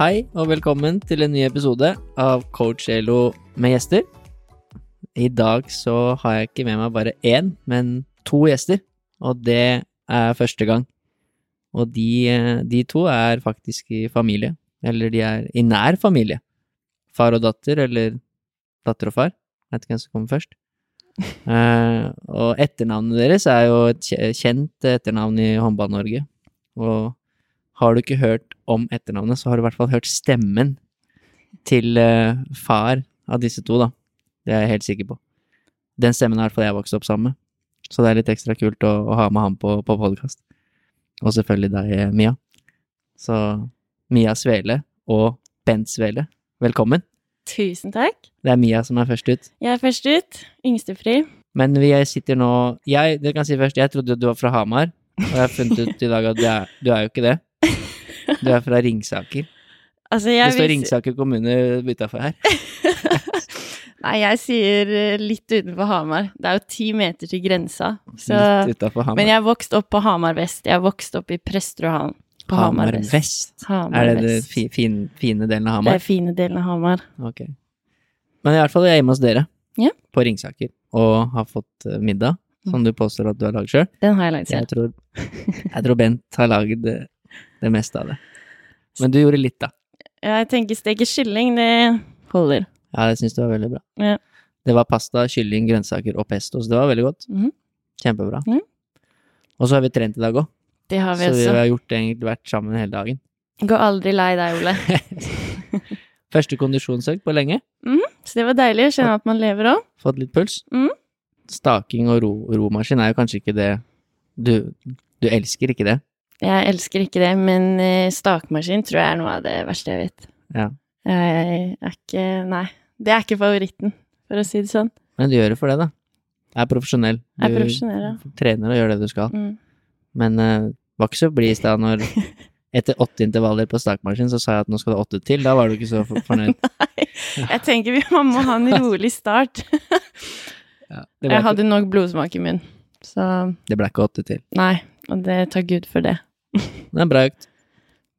Hei, og velkommen til en ny episode av Coach Elo med gjester. I dag så har jeg ikke med meg bare én, men to gjester, og det er første gang. Og de, de to er faktisk i familie, eller de er i nær familie. Far og datter, eller datter og far. Jeg vet ikke hvem som kommer først. uh, og etternavnet deres er jo et kjent etternavn i Håndball-Norge. Og har du ikke hørt om etternavnet, så har du i hvert fall hørt stemmen til eh, far av disse to, da. Det er jeg helt sikker på. Den stemmen er i hvert fall jeg vokst opp sammen med. Så det er litt ekstra kult å, å ha med han på, på podkast. Og selvfølgelig deg, eh, Mia. Så Mia Svele og Bent Svele, velkommen. Tusen takk. Det er Mia som er først ut. Jeg er først ut. Yngstefri. Men vi sitter nå Jeg det kan jeg si først, jeg trodde du var fra Hamar, og jeg har funnet ut i dag at du er, du er jo ikke det. Du er fra Ringsaker. Altså, Det står vis... Ringsaker kommune utafor her. Nei, jeg sier eh, litt utenfor Hamar. Det er jo ti meter til grensa. Så... Litt utenfor Hamar. Men jeg vokste vokst opp på Hamar vest. Jeg vokste vokst opp i Presterødhallen. På Hamar, Hamar vest. vest. Hamar Er det den fi, fin, fine delen av Hamar? Det er fine delen av Hamar. Ok. Men i hvert fall, jeg er hjemme hos dere. Ja. På Ringsaker. Og har fått eh, middag, som du påstår at du har laget sjøl. Den har jeg lagd Jeg selv. tror, jeg tror Bent har laget det, det meste av det. Men du gjorde litt, da. Jeg tenker steke kylling, det holder. Ja, det syns du var veldig bra. Ja. Det var pasta, kylling, grønnsaker og pesto, så det var veldig godt. Mhm. Kjempebra. Mm. Og så har vi trent i dag òg, Det har vi så vi har gjort det egentlig vært sammen hele dagen. Går aldri lei deg, Ole. Første kondisjonsøkt på lenge. Så det var deilig å kjenne at man lever òg. Fått litt puls. Mm. Staking og ro, romaskin er jo kanskje ikke det du, du elsker ikke det. Jeg elsker ikke det, men eh, stakemaskin tror jeg er noe av det verste jeg vet. Ja. Jeg er ikke Nei. Det er ikke favoritten, for å si det sånn. Men du gjør det for det, da. Jeg er profesjonell. Du Jeg er profesjonell, ja. trener og gjør det du skal. Mm. Men uh, var ikke så blid i stad når etter åtte intervaller på stakemaskin, så sa jeg at nå skal det åtte til. Da var du ikke så fornøyd. Nei, Jeg tenker vi man må ha en rolig start. Ja, Jeg hadde nok blodsmak i munnen, så det ble ikke åtte til. nei. Og det tar Gud for det. Det er en bra økt.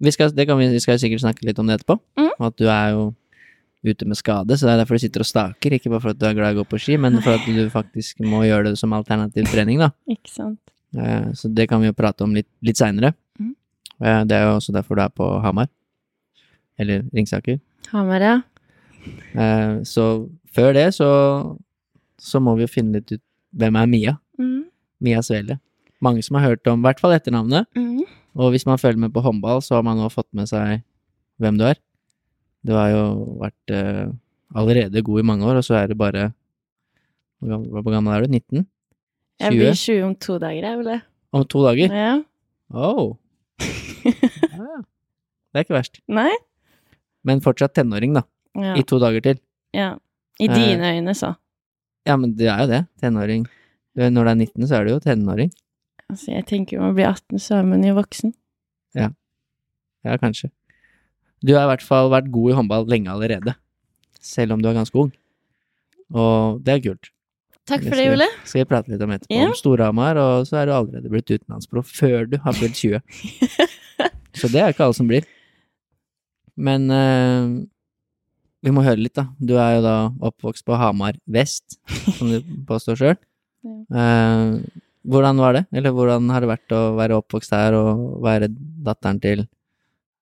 Vi skal, det kan vi, vi skal sikkert snakke litt om det etterpå. Mm. At du er jo ute med skade, så det er derfor du sitter og staker. Ikke bare for at du er glad i å gå på ski, men for at du faktisk må gjøre det som alternativ trening, da. Ikke sant? Eh, Så det kan vi jo prate om litt, litt seinere. Mhm. Det er jo også derfor du er på Hamar. Eller Ringsaker. Hamar, ja. Eh, Så før det så, så må vi jo finne litt ut hvem er Mia. Mm. Mia Svele. Mange som har hørt om, i hvert fall etternavnet. Mm. Og hvis man følger med på håndball, så har man nå fått med seg hvem du er. Du har jo vært eh, allerede god i mange år, og så er det bare Hvor gammel er du? 19? Jeg blir 20 om to dager, jeg, Ole. Om to dager? Ja. Oh. Ja. Det er ikke verst. Nei? Men fortsatt tenåring, da. Ja. I to dager til. ja. I Eh. dine øyne, så. Ja, men det er jo det. Tenåring. Når du er 19, så er du jo tenåring. Altså, jeg tenker om å bli 18, så er man jo voksen. Ja, kanskje. Du har i hvert fall vært god i håndball lenge allerede. Selv om du er ganske ung. Og det er kult. Takk for Det Ole. Skal vi prate litt om etterpå. Ja. Om Storhamar, og så er du allerede blitt utenlandsproff før du har blitt 20. så det er ikke alle som blir. Men uh, vi må høre litt, da. Du er jo da oppvokst på Hamar vest, som du påstår sjøl. hvordan var det? Eller hvordan har det vært å være oppvokst her og være datteren til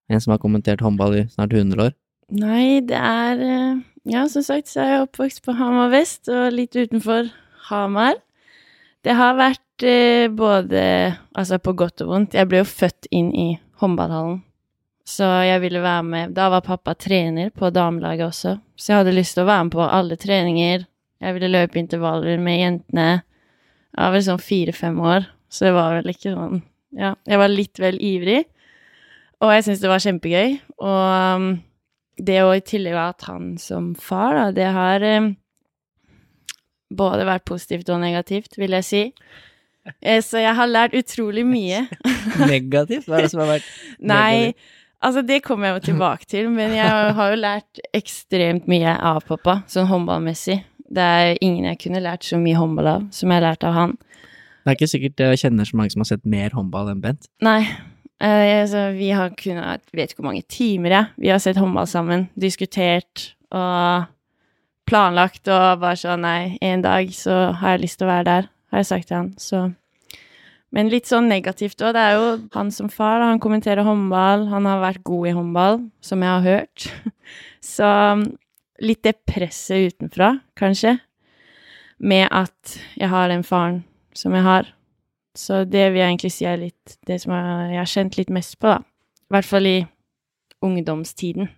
en som har kommentert håndball i snart 100 år? Nei, det er eh, Ja, som sagt så er jeg oppvokst på Hamar vest og litt utenfor Hamar. Det har vært eh, både Altså på godt og vondt. Jeg ble jo født inn i håndballhallen. Så jeg ville være med Da var pappa trener på damelaget også, så jeg hadde lyst til å være med på alle treninger. Jeg ville løpe intervaller med jentene. Jeg var vel sånn fire-fem år. så det var vel ikke sånn Ja, jeg var litt vel ivrig, og jeg syntes det var kjempegøy. Og um, det å i tillegg ha hatt han som far, da, det har um, både vært positivt og negativt, vil jeg si. Eh, Så jeg har lært utrolig mye. Negativt? Hva er det som har vært negativt? Nei, altså det kommer jeg jo tilbake til, men jeg har jo lært ekstremt mye av pappa, sånn håndballmessig. Det er ingen jeg kunne lært så mye håndball av som jeg har lært av han. Det er ikke sikkert jeg kjenner så mange som har sett mer håndball enn Bent. Nei, Uh, altså, vi har kunnet, jeg vet ikke hvor mange timer, jeg. Vi har sett håndball sammen, diskutert og planlagt og bare sånn, nei, en dag så har jeg lyst til å være der, har jeg sagt til han, så. Men litt sånn negativt også, det er jo han som far, han kommenterer håndball, han har vært god i håndball, som jeg har hørt. Så litt det presset utenfra, kanskje, med at jeg har den faren som jeg har. Så det vil jeg egentlig si er litt det som jeg har kjent litt mest på, da. I hvert fall i ungdomstiden.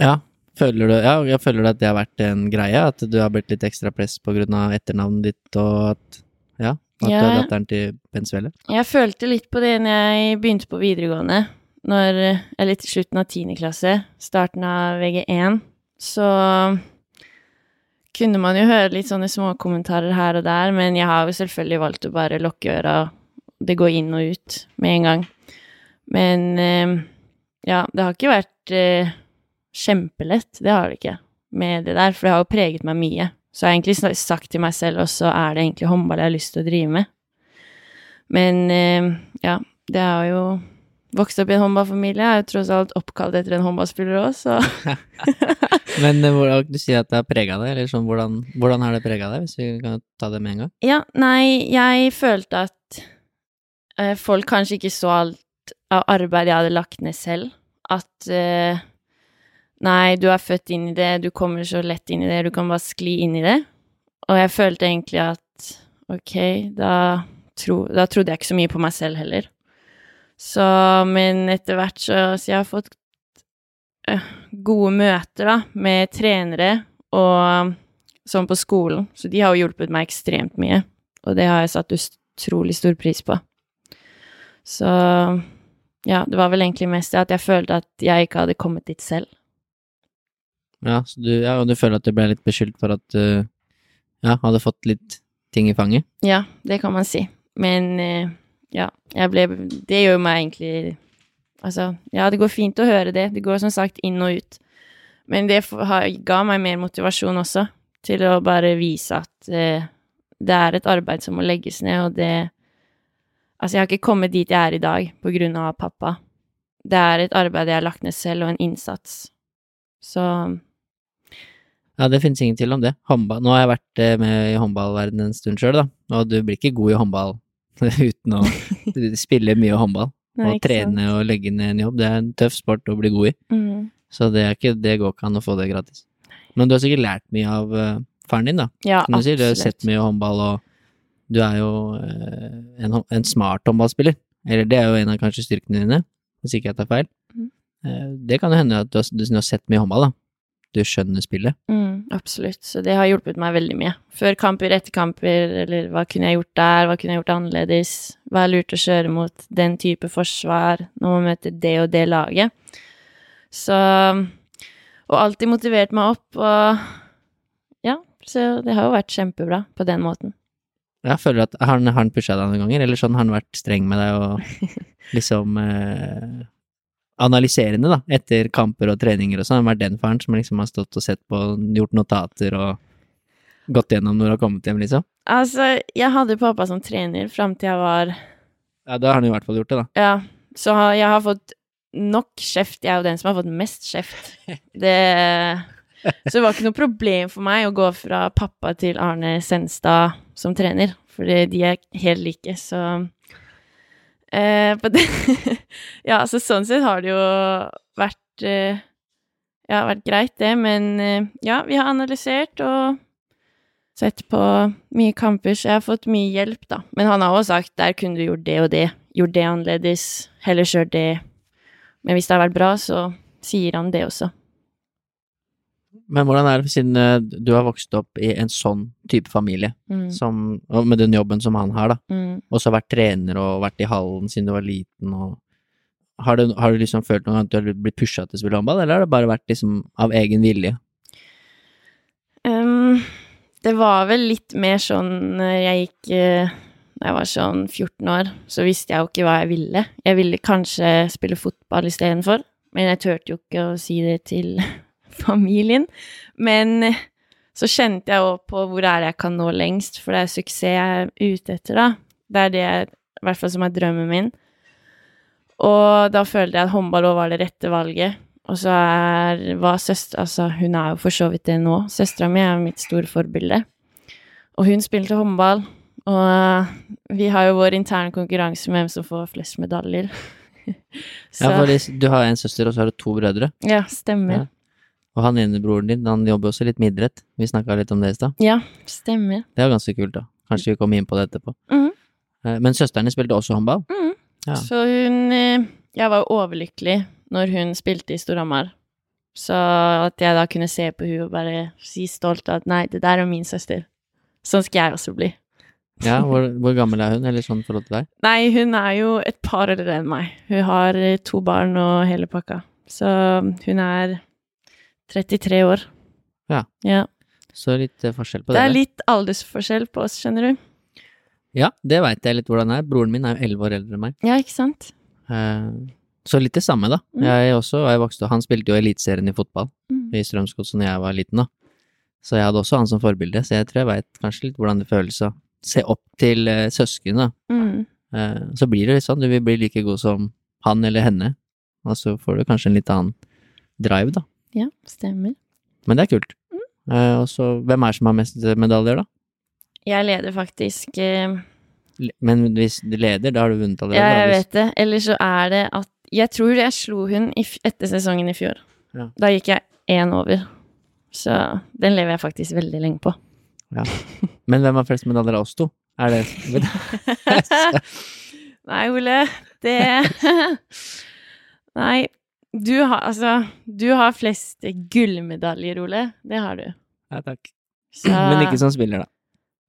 Ja. Føler du, ja, føler du at det har vært en greie? At du har blitt litt ekstra press på grunn av etternavnet ditt, og at Ja, at du Ja. er datteren til pensuelle? Jeg følte litt på det når jeg begynte på videregående. Når, eller til slutten av tiende klasse, starten av VG1, så kunne man jo høre litt sånne småkommentarer her og der, men jeg har jo selvfølgelig valgt å bare lukke øra. Det går inn og ut med en gang. Men eh, ja, det har ikke vært eh, kjempelett, det har det ikke, med det der, for det har jo preget meg mye. Så jeg har egentlig sagt til meg selv også, er det egentlig håndball jeg har lyst til å drive med? Men eh, ja, det har jo vokst opp i en håndballfamilie. Jeg er jo tross alt oppkalt etter en håndballspiller òg, så Men eh, hvordan- du sier at det har prega deg, eller sånn, hvordan, hvordan har det prega deg, hvis vi kan ta det med en gang? Ja, nei, jeg følte at eh, folk kanskje ikke så alt av arbeid jeg hadde lagt ned selv. At eh, nei, du er født inn i det, du kommer så lett inn i det, du kan bare skli inn i det. Og jeg følte egentlig at ok, da, tro, da trodde jeg ikke så mye på meg selv heller. Så, men etter hvert så, så jeg har fått eh, gode møter, da, med trenere og sånn på skolen, så de har jo hjulpet meg ekstremt mye, og det har jeg satt utrolig stor pris på. Så ja, det var vel egentlig mest det at jeg følte at jeg ikke hadde kommet dit selv. Ja, så du, ja, og du føler at du ble litt beskyldt for at du ja, hadde fått litt ting i fanget? Ja, det kan man si. Men eh, ja, jeg ble Det gjør meg egentlig Altså, ja, det går fint å høre det. Det går som sagt inn og ut. Men det ga meg mer motivasjon også, til å bare vise at eh, det er et arbeid som må legges ned, og det Altså, jeg har ikke kommet dit jeg er i dag på grunn av pappa. Det er et arbeid jeg har lagt ned selv, og en innsats. Så Ja, det finnes ingen tvil om det. Håndball, nå har jeg vært eh, med i håndballverdenen en stund sjøl, da, og du blir ikke god i håndball uten å spille mye håndball. Nei, og trene og legge ned en jobb. Det er en tøff sport å bli god i, Mm. så det, er ikke, det går ikke an å få det gratis. Men du har sikkert lært mye av uh, faren din, da. Ja, du si du har sett mye håndball, og du er jo uh, en, en smart håndballspiller. Eller det er jo en av kanskje styrkene dine, hvis ikke jeg tar feil. Mm. Uh, Det kan jo hende at du har, du har sett mye håndball, da. Du skjønner spillet. Mm, absolutt. Så det har hjulpet meg veldig mye. Før kamper, etter kamper, eller hva kunne jeg gjort der, hva kunne jeg gjort annerledes, hva er lurt å kjøre mot den type forsvar når man møter det og det laget. Så Og alltid motivert meg opp, og ja, så det har jo vært kjempebra på den måten. Jeg føler at Har han, har han pusha deg noen ganger, eller sånn har han vært streng med deg og liksom eh, analyserende, da, etter kamper og treninger og sånn? Han har vært den faren som liksom har stått og sett på, gjort notater og gått gjennom når du har kommet hjem, liksom? Altså, jeg hadde pappa som trener fram til jeg var Ja, da har han i hvert fall gjort det, da. Ja, så jeg har fått nok kjeft. Jeg er jo den som har fått mest kjeft. Det Så det var ikke noe problem for meg å gå fra pappa til Arne Senstad som trener, fordi de er helt like, så eh, det, Ja, så sånn sett har det jo vært eh, Ja, vært greit, det, men eh, ja, vi har analysert og sett på mye kamper, så jeg har fått mye hjelp, da. Men han har også sagt der kunne du gjort det og det, gjort det annerledes, heller kjørt det. Men hvis det har vært bra, så sier han det også. Men hvordan er det, siden eh, du har vokst opp i en sånn type familie, Mm. som, med den jobben som han har, da, Mm. og så vært trener og vært i hallen siden du var liten, og har du, har du liksom følt gang at du har blitt pusha til å spille håndball, eller har det bare vært liksom av egen vilje? Um, det var vel litt mer sånn når jeg gikk eh, Da jeg var sånn 14 år, så visste jeg jo ikke hva jeg ville. Jeg ville kanskje spille fotball istedenfor, men jeg turte jo ikke å si det til familien. Men eh, så kjente jeg òg på hvor er det jeg kan nå lengst, for det er suksess jeg er ute etter, da. Det er det jeg, i hvert fall som er drømmen min. Og da følte jeg at håndball òg var det rette valget. Og så er, var søster Altså, hun er jo for så vidt det nå. Søstera mi er mitt store forbilde. Og hun spilte håndball. Og vi har jo vår interne konkurranse med hvem som får flest medaljer. Ja, for du har en søster, og så har du to brødre. Ja, stemmer. Ja. Og han ene broren din, han jobber også litt med idrett. Vi snakka litt om det i stad. Ja, stemmer. Det er ganske kult, da. Kanskje vi kommer inn på det etterpå. Mm. Men søsteren din spilte også håndball? Mm. Ja. Så hun eh, Jeg var overlykkelig når hun spilte i Storhamar. Så at jeg da kunne se på hun og bare si stolt at nei, det der er min søster. Sånn skal jeg også bli. Ja, hvor, hvor gammel er hun, eller sånn forhold til deg? Nei, hun er jo et par eldre enn meg. Hun har eh, to barn og hele pakka. Så hun er 33 år. Ja. ja. Så litt eh, forskjell på Det Det er litt aldersforskjell på oss, skjønner du. Ja, det veit jeg litt hvordan det er. Broren min er jo elleve år eldre enn meg. Ja, ikke sant? Eh, Så litt det samme, da. Mm. Jeg også, jeg vokste, han spilte jo Eliteserien i fotball Mm. i Strømsgodset da jeg var liten, da. Så jeg hadde også han som forbilde, så jeg tror jeg veit kanskje litt hvordan det føles å se opp til eh, søsken, da. Mm. Så blir det litt sånn, du vil bli like god som han eller henne, og så får du kanskje en litt annen drive, da. Ja, stemmer. Men det er kult. Mm. Eh, og så, hvem er det som har mest medaljer, da? Jeg leder faktisk eh, Men hvis du leder, da har du vunnet allerede. Ja, jeg vet det. Eller så er det at Jeg tror jeg slo hun i, etter sesongen i fjor. Ja. Da gikk jeg én over. Så den lever jeg faktisk veldig lenge på. Men hvem har flest medaljer av oss to? Er det Nei, Ole, det Nei, du har altså Du har flest gullmedaljer, Ole. Det har du. Ja, takk. Så Men ikke som spiller, da.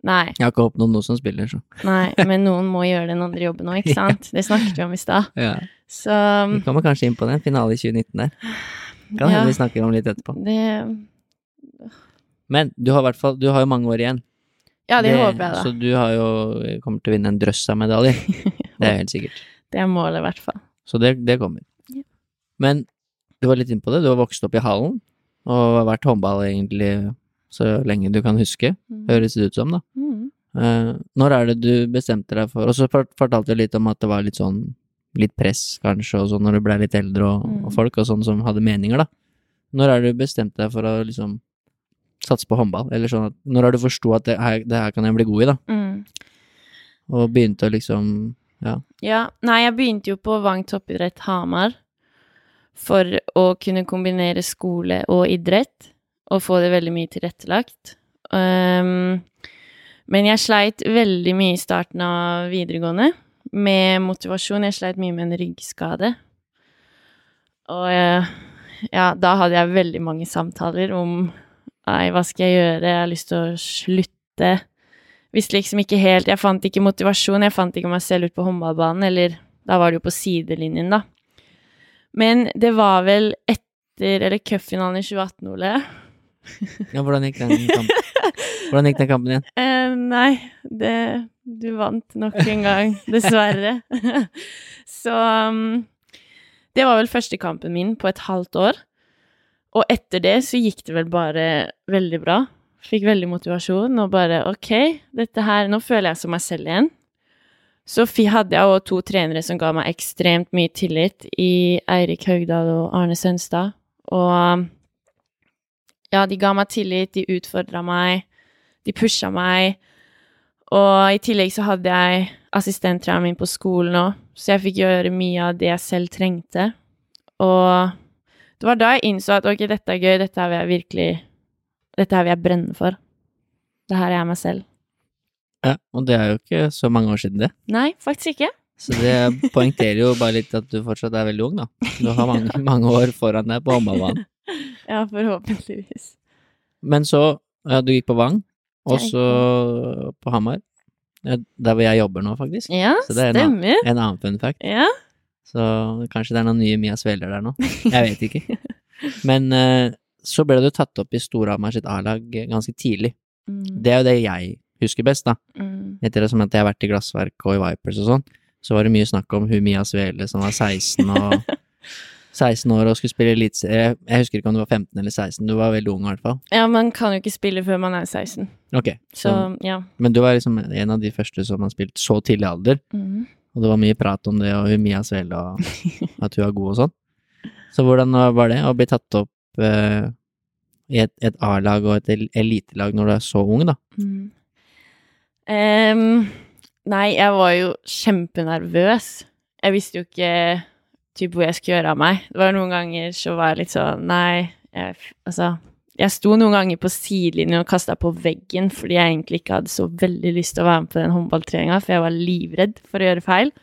Nei, Jeg har ikke oppnådd noe som spiller, så. nei, men noen må gjøre den andre jobben òg, ikke sant? Det snakket vi om i stad. Ja. Så Vi kommer kanskje inn på den Finale i 2019 der. Kan ja, hende vi snakker om litt etterpå. det Men du har i hvert fall Du har jo mange år igjen. Ja, det, håper jeg, da. Så du har jo kommer til å vinne en drøss av medaljer. Det er helt sikkert. Det er målet, i hvert fall. Så det, det kommer. Men du var litt inne på det. Du har vokst opp i hallen og har vært håndball egentlig så lenge du kan huske, Mm. høres det ut som, da. Mm. Uh, når er det du bestemte deg for Og så fortalte du litt om at det var litt sånn litt press, kanskje, og sånn når du ble litt eldre, og, Mm. og folk og sånn som hadde meninger, da. Når er det du bestemte deg for å liksom satse på håndball? Eller sånn at Når har du forsto at det her, det her kan jeg bli god i, da? Mm. Og begynte å liksom Ja. Ja, nei, jeg begynte jo på Vang toppidrett Hamar for å kunne kombinere skole og idrett, og få det veldig mye tilrettelagt. Um, men jeg sleit veldig mye i starten av videregående med motivasjon. Jeg sleit mye med en ryggskade. Og eh, ja, da hadde jeg veldig mange samtaler om Nei, hva skal jeg gjøre? Jeg har lyst til å slutte visste liksom ikke helt Jeg fant ikke motivasjon, jeg fant ikke meg selv ut på håndballbanen, eller da var det jo på sidelinjen, da. Men det var vel etter eller cupfinalen i 2018, Ole. ja hvordan gikk den kampen? Hvordan gikk den kampen igjen? Uh, nei, det Du vant nok en gang, dessverre. Så um, Det var vel første kampen min på et halvt år. Og etter det så gikk det vel bare veldig bra. Fikk veldig motivasjon og bare OK, dette her Nå føler jeg som meg selv igjen. Så hadde jeg òg to trenere som ga meg ekstremt mye tillit, i Eirik Haugdal og Arne Sønstad. Og ja, de ga meg tillit, de utfordra meg, de pusha meg. Og i tillegg så hadde jeg assistenttreneren min på skolen òg, så jeg fikk gjøre mye av det jeg selv trengte. Og det var da jeg innså at ok, dette er gøy, dette her vil jeg virkelig Dette her vil jeg brenne for. Det her er jeg meg selv. Ja, og det er jo ikke så mange år siden det. Nei, faktisk ikke. Så det poengterer jo bare litt at du fortsatt er veldig ung, da. Du har mange, mange år foran deg på håndballbanen. Ja, forhåpentligvis. Men så, ja, du gikk på Vang, og så på Hamar. Der hvor jeg jobber nå, faktisk. Ja, Så det er en stemmer. En annen fun fact. Ja. Så kanskje det er noen nye Mia Sveler der nå. Jeg vet ikke. Men eh, så ble du tatt opp i Storhamar sitt A-lag ganske tidlig. Mm, Det er jo det jeg husker best, da. mm, Etter det som at jeg har vært i Glassverk og i Vipers og sånn, så var det mye snakk om hun Mia Svele som var 16 og 16 år og skulle spille eliteserie. Jeg husker ikke om du var 15 eller 16, du var veldig ung i hvert fall. Ja, man kan jo ikke spille før man er 16, Ok, så så, ja. men du var liksom en av de første som har spilt så tidlig alder, Mm. og det var mye prat om det, og hun Mia Svele og at hun er god og sånn. Så hvordan var det å bli tatt opp uh, i et, et A-lag og et el- elitelag når du er så ung, da? Mm. Em, nei, jeg var jo kjempenervøs. Jeg visste jo ikke typ hvor jeg skulle gjøre av meg. Det var noen ganger så var jeg litt sånn Nei, jeg, altså Jeg sto noen ganger på sidelinjen og kasta på veggen fordi jeg egentlig ikke hadde så veldig lyst til å være med på den håndballtreninga, for jeg var livredd for å gjøre feil.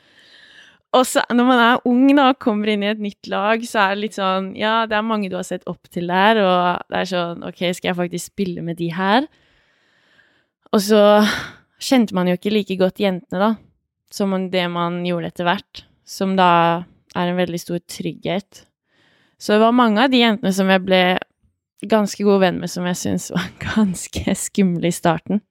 Og så når man er ung da, og kommer inn i et nytt lag, så er det litt sånn Ja, det er mange du har sett opp til der, og det er sånn Ok, skal jeg faktisk spille med de her? Og så kjente man jo ikke like godt jentene, da, som det man gjorde etter hvert, som da er en veldig stor trygghet. Så det var mange av de jentene som jeg ble ganske god venn med, som jeg syns var ganske skumle i starten.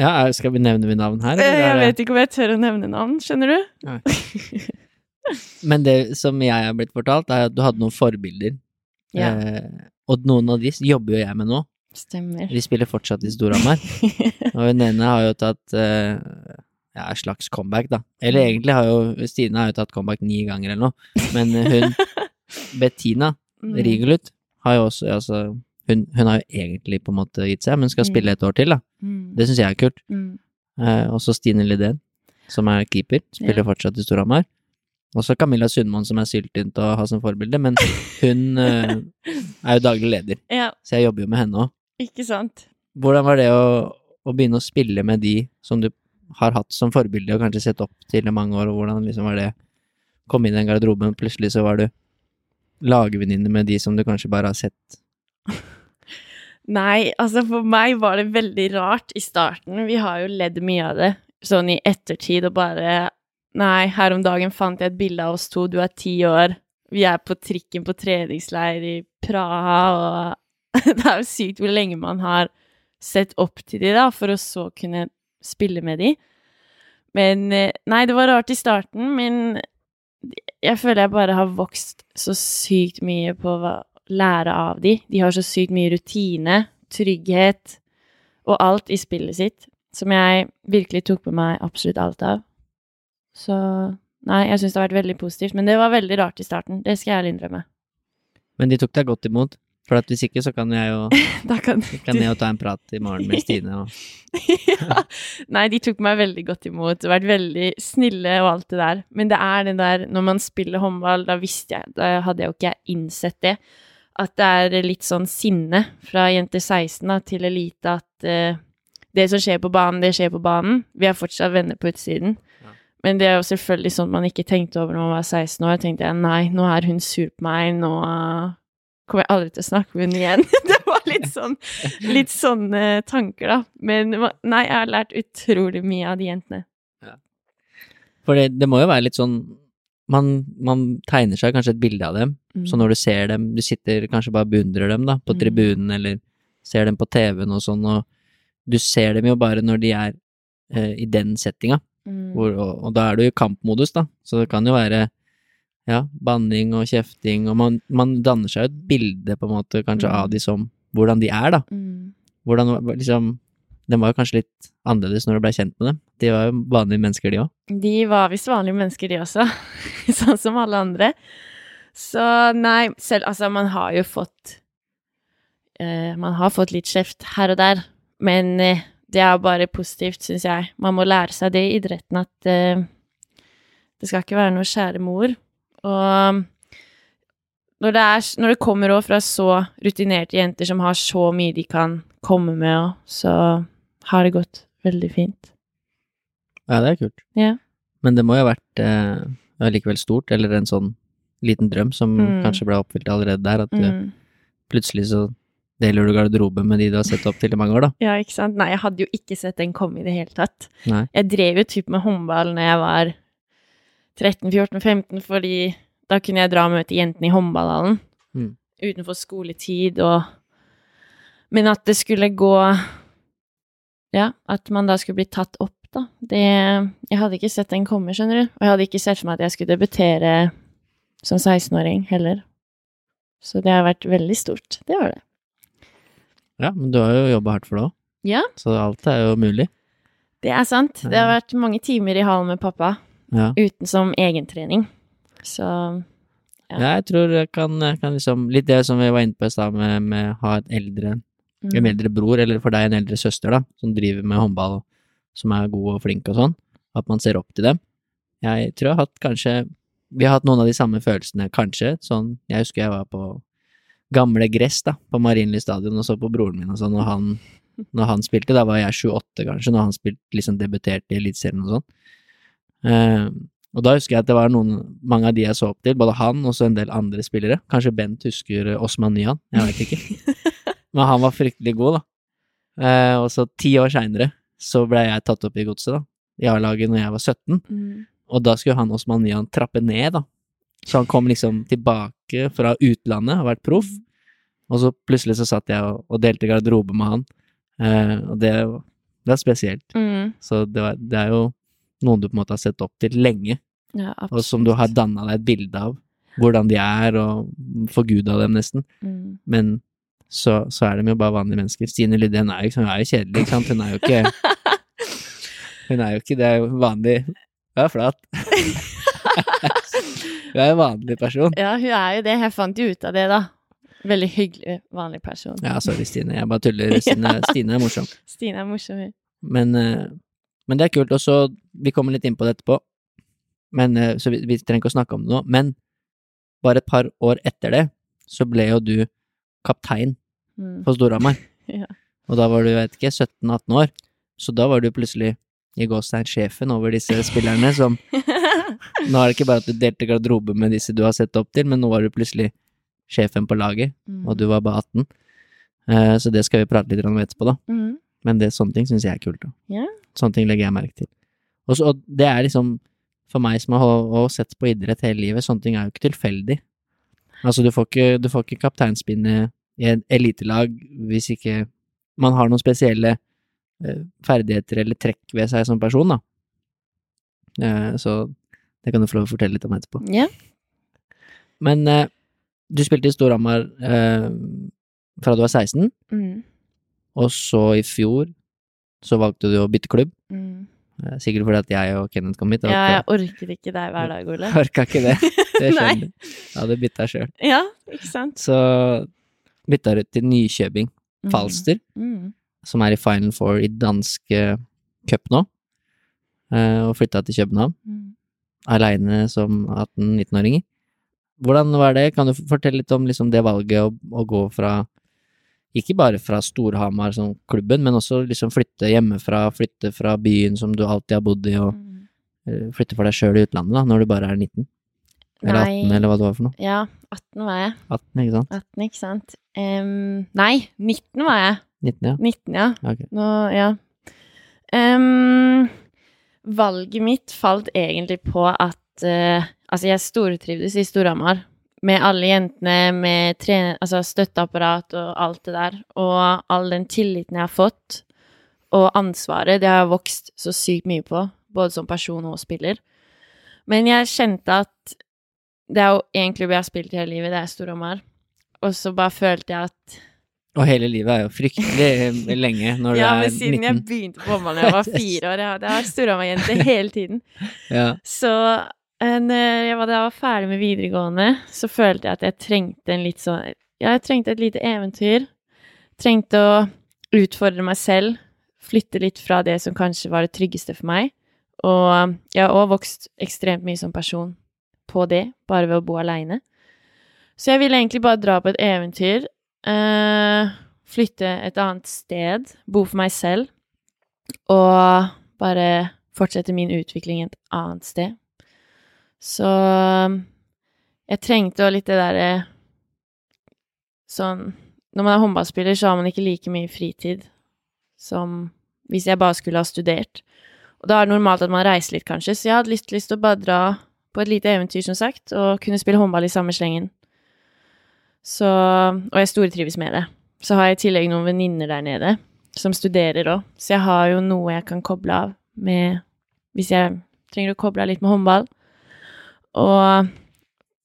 Ja, skal vi nevne mitt navn her? eller Eh, Jeg vet ikke om jeg tør å nevne navn, skjønner du? Men det som jeg har blitt fortalt, er at du hadde noen forbilder. Ja. Eh, og noen av de jobber jo jeg med nå. Stemmer. De spiller fortsatt i Storhamar. og hun ene har jo tatt eh, ja, slags comeback, da. Eller egentlig har jo Stine har jo tatt comeback ni ganger eller noe. Men hun, Bettina Mm. Rigelut, har jo også altså, hun, hun har jo egentlig på en måte gitt seg, men skal Mm. spille et år til, da. Mm. Det syns jeg er kult. Mm. Eh, også Stine Lidén, som er keeper, spiller Ja. fortsatt i Storhamar. Også Camilla Sundmoen, som er syltynt å ha som forbilde, men hun eh, er jo daglig leder, Ja, så jeg jobber jo med henne òg. Ikke sant? Hvordan var det å, å begynne å spille med de som du har hatt som forbilde og kanskje sett opp til i mange år, og hvordan liksom var det Kom inn i den garderoben, plutselig så var du lagvenninne med de som du kanskje bare har sett Nei, altså for meg var det veldig rart i starten. Vi har jo ledd mye av det, sånn i ettertid, og bare Nei, her om dagen fant jeg et bilde av oss to, du er ti år, vi er på trikken på treningsleir i Praha, og det er jo sykt hvor lenge man har sett opp til de, da, for å så kunne spille med de. Men eh, Nei, det var rart i starten, men jeg føler jeg bare har vokst så sykt mye på å lære av de. De har så sykt mye rutine, trygghet og alt i spillet sitt som jeg virkelig tok med meg absolutt alt av. Så nei, jeg syns det har vært veldig positivt. Men det var veldig rart i starten. Det skal jeg ærlig innrømme. Men de tok deg godt imot. For at hvis ikke, så kan jeg jo, kan kan jeg jo ta en prat i morgen med Stine og ja. Nei, de tok meg veldig godt imot, vært veldig snille og alt det der. Men det er det der Når man spiller håndball, da visste jeg Da hadde jeg jo ikke innsett det. At det er litt sånn sinne fra jenter 16 da, til elite at uh, det som skjer på banen, det skjer på banen. Vi er fortsatt venner på utsiden. Ja. Men det er jo selvfølgelig sånn man ikke tenkte over når man var 16 år. tenkte jeg nei, nå er hun sur på meg, nå uh, kommer jeg aldri til å snakke med henne igjen. det var litt sånn litt sånne tanker, da. Men nei, jeg har lært utrolig mye av de jentene. For det, det må jo være litt sånn man, man tegner seg kanskje et bilde av dem, Mm. så når du ser dem, du sitter kanskje bare og beundrer dem da, på Mm. tribunen, eller ser dem på TV-en og sånn, og du ser dem jo bare når de er eh, i den settinga, Mm. hvor, og, og da er du i kampmodus, da, så det kan jo være ja, banning og kjefting, og man, man danner seg jo et bilde på en måte kanskje Mm. av de som, hvordan de er da, Mm. hvordan liksom, den var jo kanskje litt annerledes når du ble kjent med dem, de var jo vanlige mennesker de også. De var visst vanlige mennesker, de også. sånn som alle andre. Så nei, selv Altså, man har jo fått eh, Man har fått litt kjeft her og der, men eh, det er bare positivt, syns jeg. Man må lære seg det i idretten at eh, det skal ikke være noe kjære mor. Og når det, er, når det kommer òg fra så rutinerte jenter som har så mye de kan komme med òg, så har det gått veldig fint. Ja, det er kult. Ja. Men det må jo ha vært eh, likevel stort, eller en sånn liten drøm som Mm. kanskje ble oppfylt allerede der, at du Mm. plutselig så deler du garderobe med de du har sett opp til i mange år, da. Ja, ikke sant. Nei, jeg hadde jo ikke sett den komme i det hele tatt. Nei. Jeg drev jo typ med håndball når jeg var 13-14-15, fordi da kunne jeg dra og møte jentene i håndballhallen Mm. utenfor skoletid og Men at det skulle gå Ja, at man da skulle bli tatt opp, da. Det Jeg hadde ikke sett den komme, skjønner du. Og jeg hadde ikke sett for meg at jeg skulle debutere som 16-åring heller. Så det har vært veldig stort. Det var det. Ja, men du har jo jobba hardt for det òg, Ja, så alt er jo mulig. det er sant. Det har vært mange timer i hallen med pappa Ja. uten som egentrening. Så Ja. ja, jeg tror jeg kan, kan liksom Litt det som vi var inne på i stad, med, med ha et eldre, mm. en eldre bror, eller for deg en eldre søster, da, som driver med håndball, som er god og flink og sånn. At man ser opp til dem. Jeg tror jeg har hatt kanskje Vi har hatt noen av de samme følelsene, kanskje. Sånn Jeg husker jeg var på gamle gress, da, på Marienlyst stadion, og så på broren min og sånn, og han når han spilte, da var jeg 28 kanskje, når han spilte, liksom debuterte i Eliteserien og sånn. Eh, og da husker jeg at det var noen, mange av de jeg så opp til, både han og så en del andre spillere. Kanskje Bent husker Osman Nyan, jeg vet ikke. Men han var fryktelig god, da. Eh, og så ti år seinere så ble jeg tatt opp i godset, da. I A-laget når jeg var 17. Mm. Og da skulle han Osman Nyan trappe ned, da. Så han kom liksom tilbake fra utlandet, har vært proff. Og så plutselig så satt jeg og, og delte garderobe med han. Eh, og det, det er spesielt. Mm. Så det, var, det er jo noen du på en måte har sett opp til lenge, Ja, og som du har danna deg et bilde av. Hvordan de er, og forguda dem nesten. mm. Men så, så er de jo bare vanlige mennesker. Stine Lydén er jo, er jo kjedelig, ikke sant. Hun er jo ikke Hun er jo ikke Det er jo vanlig Hun er flat. Hun er en vanlig person. Ja, hun er jo det. Jeg fant jo ut av det, da. Veldig hyggelig, vanlig person. Ja, sorry, Stine. Jeg bare tuller. Stine, Stine er morsom. Stine er morsom, hun. Men, eh, men det er kult. Og så Vi kommer litt inn på det etterpå. Men, eh, så vi, vi trenger ikke å snakke om det nå. Men bare et par år etter det, så ble jo du kaptein Mm. på Storhamar. Ja. Og da var du, jeg vet ikke, 17-18 år. Så da var du plutselig i gåstein sjefen over disse spillerne som Nå er det ikke bare at du delte garderobe med disse du har sett opp til, men nå var du plutselig sjefen på laget, Mm. og du var bare 18. Uh, så det skal vi prate litt om etterpå, da. Mm. Men det, sånne ting syns jeg er kult. da. Ja. Sånne ting legger jeg merke til. Og, så, og det er liksom, for meg som har sett på idrett hele livet, sånne ting er jo ikke tilfeldig. Altså, du får ikke, du får ikke kapteinspinnet i et elitelag hvis ikke man har noen spesielle eh, ferdigheter eller trekk ved seg som person, da. Eh, så det kan du få lov å fortelle litt om etterpå. Ja. Men eh, du spilte i Storhamar eh, fra du var 16, Mm. Og så i fjor så valgte du å bytte klubb. Mm. Eh, Sikkert fordi at jeg og Kenneth kom hit. Ja, jeg orker ikke deg hver dag, Ole. orka ikke det. Det skjønner du. Jeg hadde bytta sjøl. Ja, ikke sant? Så bytta du til Nykjøbing Mm. Falster, Mm. som er i Final Four i danske cup nå, eh, og flytta til København Mm. aleine som 18-19-åringer. Hvordan var det? Kan du fortelle litt om liksom det valget å, å gå fra ikke bare fra Storhamar som klubben, men også liksom flytte hjemmefra, flytte fra byen som du alltid har bodd i, og Mm. eh, flytte for deg sjøl i utlandet, da, når du bare er 19? Eller 18, eller hva det var for noe? Ja, 18 var jeg. 18, ikke sant? 18, ikke sant? Um, nei, 19 var jeg. 19, ja. 19, ja. Okay. Nå, ja. Um, valget mitt falt egentlig på at uh, Altså, jeg stortrivdes i Storhamar. Med alle jentene, med trener, altså støtteapparat og alt det der. Og all den tilliten jeg har fått, og ansvaret, det har jeg vokst så sykt mye på. Både som person og spiller. Men jeg kjente at det er jo én klubb jeg har spilt i hele livet, det er Storhamar. Og så bare følte jeg at Og hele livet er jo fryktelig lenge når Ja, du men er siden jeg begynte på håndball da jeg var fire år, jeg har- har Storhamar-jente hele tiden. Ja. Så jeg var, da jeg var ferdig med videregående, så følte jeg at jeg trengte en litt sånn Ja, jeg trengte et lite eventyr. Trengte å utfordre meg selv. Flytte litt fra det som kanskje var det tryggeste for meg. Og jeg har òg vokst ekstremt mye som person på det, bare ved å bo aleine. Så jeg ville egentlig bare dra på et eventyr. eh, flytte et annet sted. Bo for meg selv. Og bare fortsette min utvikling et annet sted. Så Jeg trengte jo litt det derre Sånn Når man er håndballspiller, så har man ikke like mye fritid som hvis jeg bare skulle ha studert. Og da er det normalt at man reiser litt, kanskje, så jeg hadde litt lyst til å bare dra på et lite eventyr, som sagt, og kunne spille håndball i samme slengen. Så Og jeg stortrives med det. Så har jeg i tillegg noen venninner der nede som studerer òg, så jeg har jo noe jeg kan koble av med hvis jeg trenger å koble av litt med håndball. Og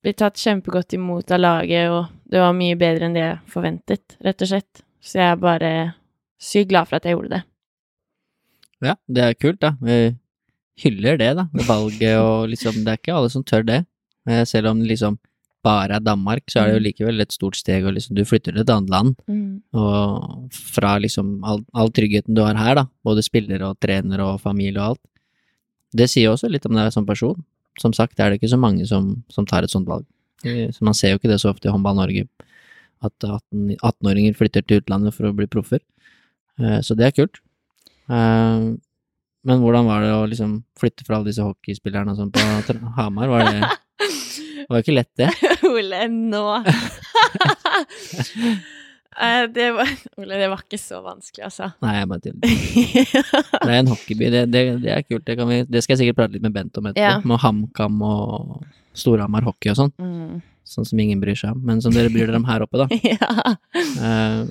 blir tatt kjempegodt imot av laget, og det var mye bedre enn det jeg forventet, rett og slett. Så jeg er bare sykt glad for at jeg gjorde det. Ja, det er kult, da. Vi hyller det, da, valget og liksom Det er ikke alle som tør det. Eh, Selv om det liksom bare er Danmark, så er det jo likevel et stort steg, og liksom du flytter til et annet land. Mm. Og fra liksom all, all tryggheten du har her, da, både spiller og trener og familie og alt. Det sier også litt om deg som person. Som sagt er det ikke så mange som, som tar et sånt valg. Så man ser jo ikke det så ofte i Håndball Norge, at 18 18-åringer flytter til utlandet for å bli proffer. Eh, Så det er kult. Eh, Men hvordan var det å liksom flytte fra alle disse hockeyspillerne og sånn på Hamar? Var det, det var jo ikke lett, det. Ole, nå Eh, det var, det var ikke så vanskelig, altså. Nei, jeg bare tuller. Det er en hockeyby, det, det, det er kult. Det, kan vi, det skal jeg sikkert prate litt med Bent om etterpå. Ja. Med HamKam og Storhamar hockey og sånn. mm. Sånn som ingen bryr seg om. Men som dere bryr dere om her oppe, da. ja. Uh,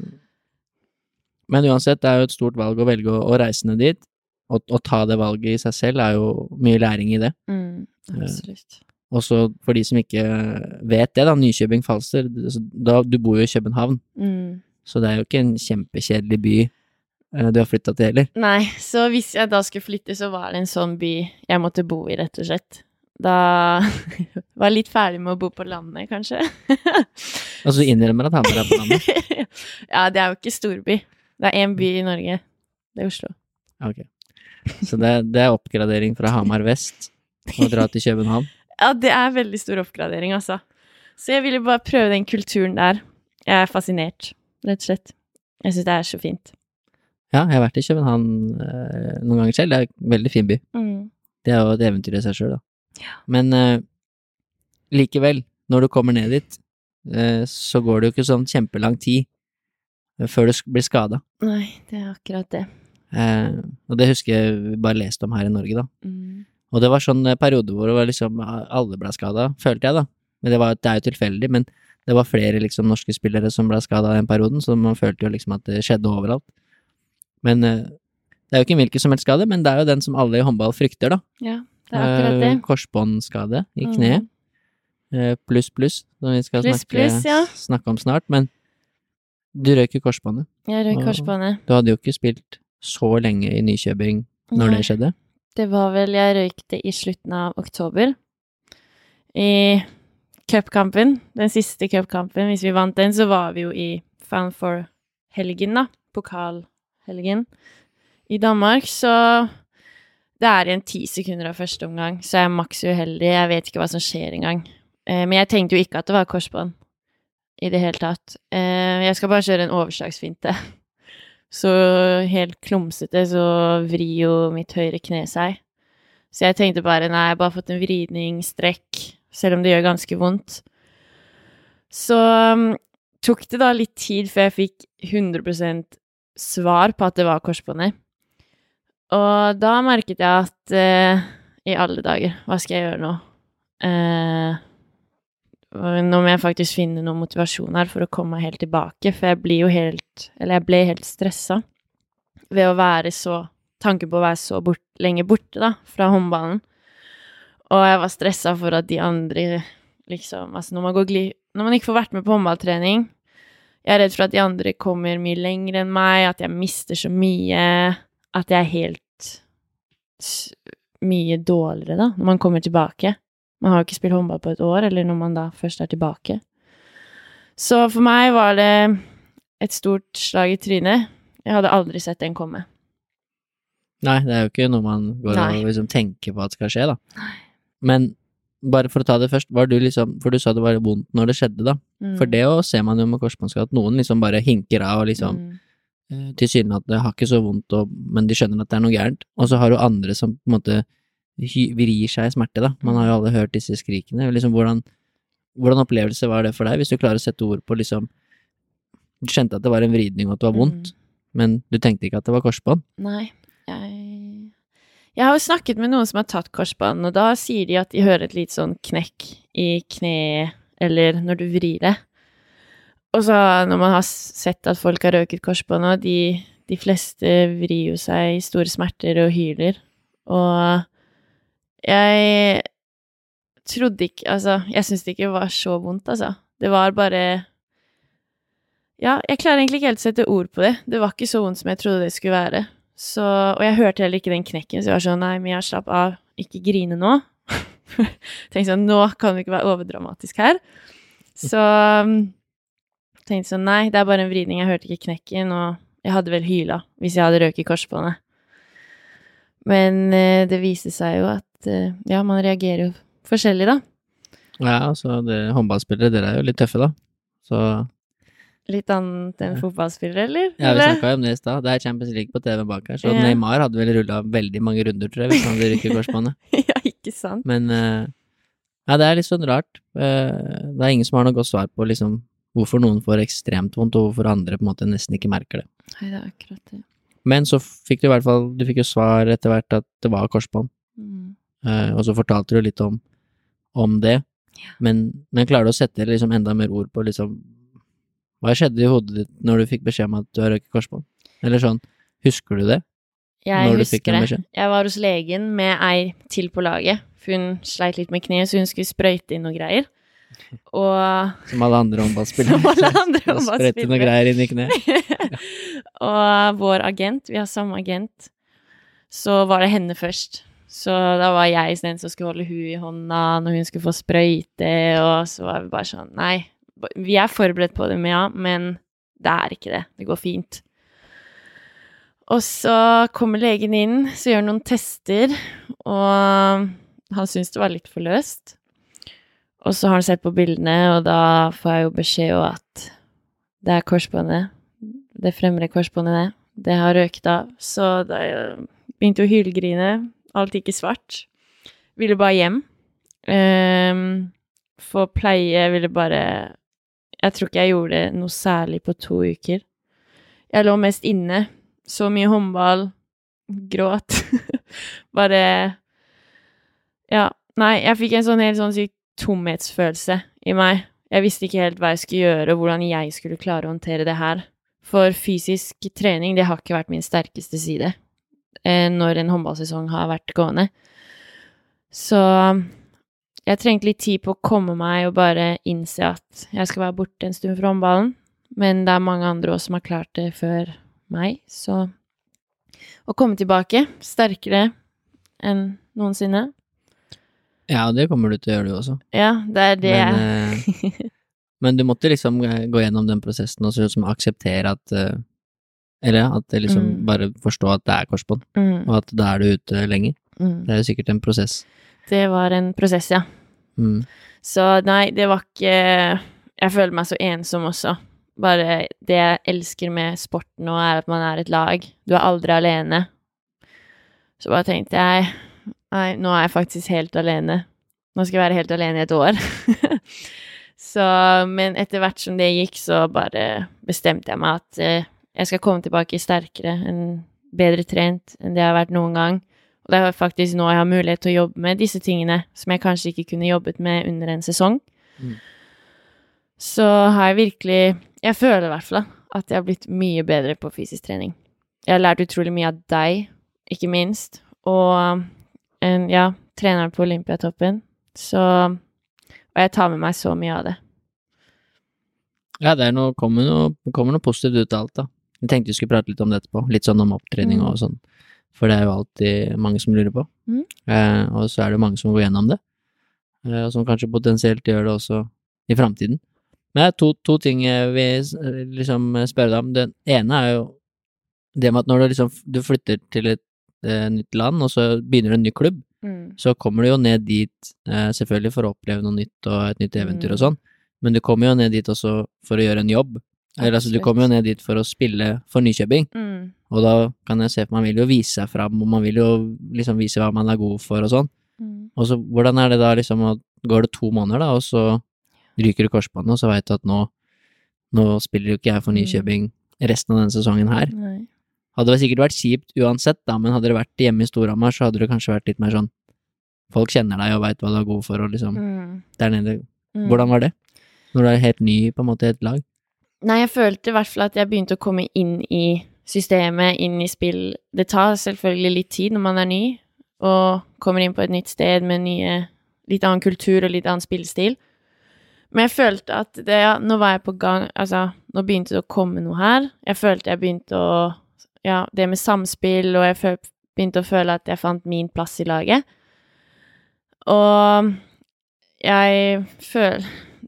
Men uansett, det er jo et stort valg å velge å, å reise ned dit. Å, ta det valget i seg selv er jo mye læring i det. Mm, absolutt. Også for de som ikke vet det, da. Nykjøbing Falster. altså, Da, du bor jo i København, Mm. så det er jo ikke en kjempekjedelig by eh, du har flytta til heller. Nei, så hvis jeg da skulle flytte, så var det en sånn by jeg måtte bo i, rett og slett. Da var jeg litt ferdig med å bo på landet, kanskje. Altså, du innrømmer at Hamar er på landet? ja, det er jo ikke storby. Det er én by i Norge. Det er Oslo. Ok. Så det, det er oppgradering fra Hamar vest å dra til København? Ja, det er veldig stor oppgradering, altså. Så jeg ville bare prøve den kulturen der. Jeg er fascinert, rett og slett. Jeg syns det er så fint. Ja, jeg har vært i København øh, noen ganger selv. Det er en veldig fin by. Mm. Det er jo et eventyr i seg sjøl, da. Ja. Men øh, likevel, når du kommer ned dit, øh, så går det jo ikke sånn kjempelang tid før du blir skada. Nei, det er akkurat det. Eh, og det husker jeg vi bare leste om her i Norge, da. Mm. Og det var sånn eh, periode hvor det var liksom alle ble skada, følte jeg, da. Men det, var, det er jo tilfeldig, men det var flere liksom norske spillere som ble skada den perioden, så man følte jo liksom at det skjedde overalt. Men eh, det er jo ikke en hvilken som helst skade, men det er jo den som alle i håndball frykter, da. Ja, det er akkurat det. Eh, Korsbåndskade i kneet. Mm. Eh, Pluss, pluss, som vi skal plus, snakke, plus, ja. snakke om snart. Men du røyk jo korsbåndet. Jeg røyk korsbåndet. Du hadde jo ikke spilt så lenge i Nykjøbing når Nei. det skjedde. Det var vel Jeg røykte i slutten av oktober. I cupkampen, den siste cupkampen, hvis vi vant den, så var vi jo i Fan for-helgen, da. Pokalhelgen i Danmark, så det er igjen ti sekunder av første omgang, så jeg er maks uheldig. Jeg vet ikke hva som skjer engang. Eh, men jeg tenkte jo ikke at det var korsbånd i det hele tatt. Eh, jeg skal bare kjøre en overslagsfinte. Så helt klumsete så vrir jo mitt høyre kne seg. Så jeg tenkte bare nei, jeg har bare fått en vridning, strekk, selv om det gjør ganske vondt. Så um, tok det da litt tid før jeg fikk 100% svar på at det var korsbåndet. Og da merket jeg at eh, i alle dager, hva skal jeg gjøre nå? Eh, nå må jeg faktisk finne noe motivasjon her for å komme meg helt tilbake, for jeg blir jo helt Eller jeg ble helt stressa ved å være så Tanken på å være så bort, lenge borte, da, fra håndballen. Og jeg var stressa for at de andre liksom Altså, når man går gli... Når man ikke får vært med på håndballtrening Jeg er redd for at de andre kommer mye lenger enn meg, at jeg mister så mye At jeg er helt mye dårligere, da, når man kommer tilbake. Man har jo ikke spilt håndball på et år, eller når man da først er tilbake. Så for meg var det et stort slag i trynet. Jeg hadde aldri sett den komme. Nei, det er jo ikke noe man går Nei. og liksom tenker på at skal skje, da. Nei. Men bare for å ta det først, var du liksom For du sa det var vondt når det skjedde, da. Mm. For det òg ser man jo med korsbåndskade, at noen liksom bare hinker av og liksom mm. eh, tilsynelatende har ikke så vondt, og, men de skjønner at det er noe gærent. Og så har du andre som på en måte vrir seg i smerte, da. Man har jo alle hørt disse skrikene. Liksom hvordan, hvordan opplevelse var det for deg, hvis du klarer å sette ord på liksom Du kjente at det var en vridning og at det var vondt, men du tenkte ikke at det var korsbånd? Nei, jeg Jeg har jo snakket med noen som har tatt korsbånd, og da sier de at de hører et litt sånn knekk i kneet, eller når du vrir det. Og så når man har sett at folk har røket korsbånd, og de, de fleste vrir jo seg i store smerter og hyler, og jeg trodde ikke Altså, jeg syns det ikke var så vondt, altså. Det var bare Ja, jeg klarer egentlig ikke helt å sette ord på det. Det var ikke så vondt som jeg trodde det skulle være. Så, og jeg hørte heller ikke den knekken, så jeg var sånn Nei, Mia, slapp av. Ikke grine nå. tenkte sånn Nå kan du ikke være overdramatisk her. Så tenkte sånn Nei, det er bare en vridning. Jeg hørte ikke knekken, og jeg hadde vel hyla hvis jeg hadde røket korsbåndet. Men eh, det viste seg jo at eh, Ja, man reagerer jo forskjellig, da. Ja, altså, det, håndballspillere, dere er jo litt tøffe, da. Så Litt annet enn fotballspillere, eller? Ja, vi snakka jo om det i stad. Det er Champions League på TV bak her, så Ja. Neymar hadde vel rulla veldig mange runder, tror jeg, hvis han hadde rykket korsbåndet. ja, ikke sant? Men eh, ja, det er litt sånn rart. Eh, det er ingen som har noe godt svar på liksom hvorfor noen får ekstremt vondt, og hvorfor andre på en måte nesten ikke merker det. Nei, det er akkurat det. Men så fikk du i hvert fall Du fikk jo svar etter hvert at det var korsbånd, Mm. Eh, og så fortalte du litt om, om det. Ja. Men, men klarer du å sette liksom enda mer ord på liksom Hva skjedde i hodet ditt når du fikk beskjed om at du har røyket korsbånd? Eller sånn, husker du det? Jeg Når du fikk husker det. Jeg var hos legen med ei til på laget, hun sleit litt med kneet, så hun skulle sprøyte inn noe greier. Og, Som alle andre håndballspillere. Som alle andre Og Sprøyte noe greier inn i kneet. og vår agent, vi har samme agent, så var det henne først. Så da var jeg den som skulle holde hun i hånda når hun skulle få sprøyte, og så var vi bare sånn Nei, vi er forberedt på det, Mia, men det er ikke det. Det går fint. Og så kommer legen inn, så gjør han noen tester, og han syns det var litt for løst. Og så har han sett på bildene, og da får jeg jo beskjed om at det er korsbåndet. Det fremre korsbåndet, det. Det har røket av. Så da begynte jeg å hylgrine. Alt gikk i svart. Ville bare hjem. Um, få pleie ville bare Jeg tror ikke jeg gjorde noe særlig på to uker. Jeg lå mest inne. Så mye håndball. Gråt. bare Ja. Nei, jeg fikk en sånn helt sånn syk tomhetsfølelse i meg. Jeg visste ikke helt hva jeg skulle gjøre, og hvordan jeg skulle klare å håndtere det her. For fysisk trening, det har ikke vært min sterkeste side når en håndballsesong har vært gående. Så jeg trengte litt tid på å komme meg og bare innse at jeg skal være borte en stund fra håndballen. Men det er mange andre også som har klart det før meg, så Å komme tilbake sterkere enn noensinne. Ja, det kommer du til å gjøre, du også. Ja, det er det Men, jeg eh, men du måtte liksom eh, gå gjennom den prosessen og så liksom akseptere at eh, Eller at det liksom Mm. bare forstå at det er korsbånd, mm, og at da er du ute lenger. mm. Det er jo sikkert en prosess. Det var en prosess, ja. Mm. Så nei, det var ikke Jeg føler meg så ensom også. Bare det jeg elsker med sporten nå, er at man er et lag. Du er aldri alene. Så bare tenkte jeg Nei, nå er jeg faktisk helt alene. Nå skal jeg være helt alene i et år. så Men etter hvert som det gikk, så bare bestemte jeg meg at eh, jeg skal komme tilbake sterkere, enn bedre trent enn det jeg har vært noen gang. Og det er faktisk nå jeg har mulighet til å jobbe med disse tingene som jeg kanskje ikke kunne jobbet med under en sesong. Mm. Så har jeg virkelig Jeg føler i hvert fall at jeg har blitt mye bedre på fysisk trening. Jeg har lært utrolig mye av deg, ikke minst, og en, ja, treneren på Olympiatoppen. Så Og jeg tar med meg så mye av det. Ja, det noe, kommer, noe, kommer noe positivt ut av alt, da. Jeg tenkte vi skulle prate litt om det etterpå, litt sånn om opptrening Mm. og sånn, for det er jo alltid mange som lurer på. Mm. Eh, og så er det jo mange som går gjennom det, eh, og som kanskje potensielt gjør det også i framtiden. Men det er to, to ting jeg vil liksom spørre deg om. Den ene er jo det med at når du liksom du flytter til et eh, nytt land, og så begynner du en ny klubb, så kommer du jo ned dit eh, selvfølgelig for å oppleve noe nytt og et nytt eventyr og Mm. sånn, men du kommer jo ned dit også for å gjøre en jobb. Eller altså, du kommer jo ned dit for å spille for Nykjøbing, Mm. og da kan jeg se meg, man vil jo vise seg fram, og man vil jo liksom vise hva man er god for og sånn. Mm. Og så hvordan er det da liksom, at går det to måneder da, og så ryker du korsbåndet, og så veit du at nå, nå spiller jo ikke jeg for Mm. Nykjøbing resten av denne sesongen her. Nei. Hadde det sikkert vært kjipt uansett, da, men hadde det vært hjemme i Storhamar, så hadde det kanskje vært litt mer sånn Folk kjenner deg og veit hva du er god for, og liksom Mm. Der nede. Mm. Hvordan var det? Når du er helt ny på en måte i et lag? Nei, jeg følte i hvert fall at jeg begynte å komme inn i systemet, inn i spill. Det tar selvfølgelig litt tid når man er ny, og kommer inn på et nytt sted med nye, litt annen kultur og litt annen spillestil. Men jeg følte at det, ja, nå var jeg på gang Altså, nå begynte det å komme noe her. Jeg følte jeg begynte å Ja, det med samspill, og jeg følte, begynte å føle at jeg fant min plass i laget. Og jeg føler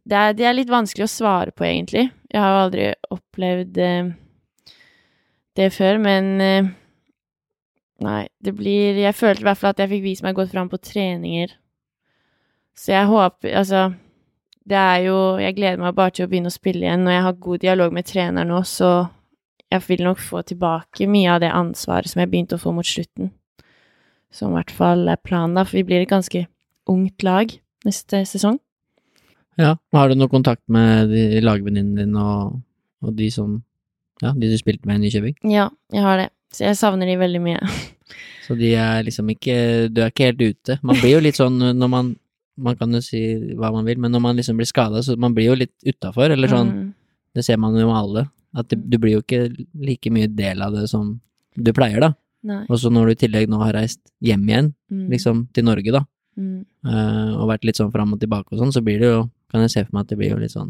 det er, det er litt vanskelig å svare på, egentlig. Jeg har jo aldri opplevd eh, det før, men eh, Nei, det blir Jeg følte i hvert fall at jeg fikk vist meg godt fram på treninger. Så jeg håper Altså, det er jo Jeg gleder meg bare til å begynne å spille igjen. Når jeg har god dialog med treneren nå, så jeg vil nok få tilbake mye av det ansvaret som jeg begynte å få mot slutten. Som i hvert fall er planen, da, for vi blir et ganske ungt lag neste sesong. Ja. Har du noe kontakt med lagvenninnene dine og, og de som Ja, de du spilte med i Nykjøbing? Ja, jeg har det. Så jeg savner de veldig mye. Så de er liksom ikke Du er ikke helt ute. Man blir jo litt sånn når man Man kan jo si hva man vil, men når man liksom blir skada, så man blir jo litt utafor, eller sånn Mm. Det ser man jo med alle. At det, du blir jo ikke like mye del av det som du pleier, da. Og så når du i tillegg nå har reist hjem igjen, Mm. liksom til Norge, da, Mm. eh, og vært litt sånn fram og tilbake og sånn, så blir det jo Kan jeg se for meg at det blir jo litt sånn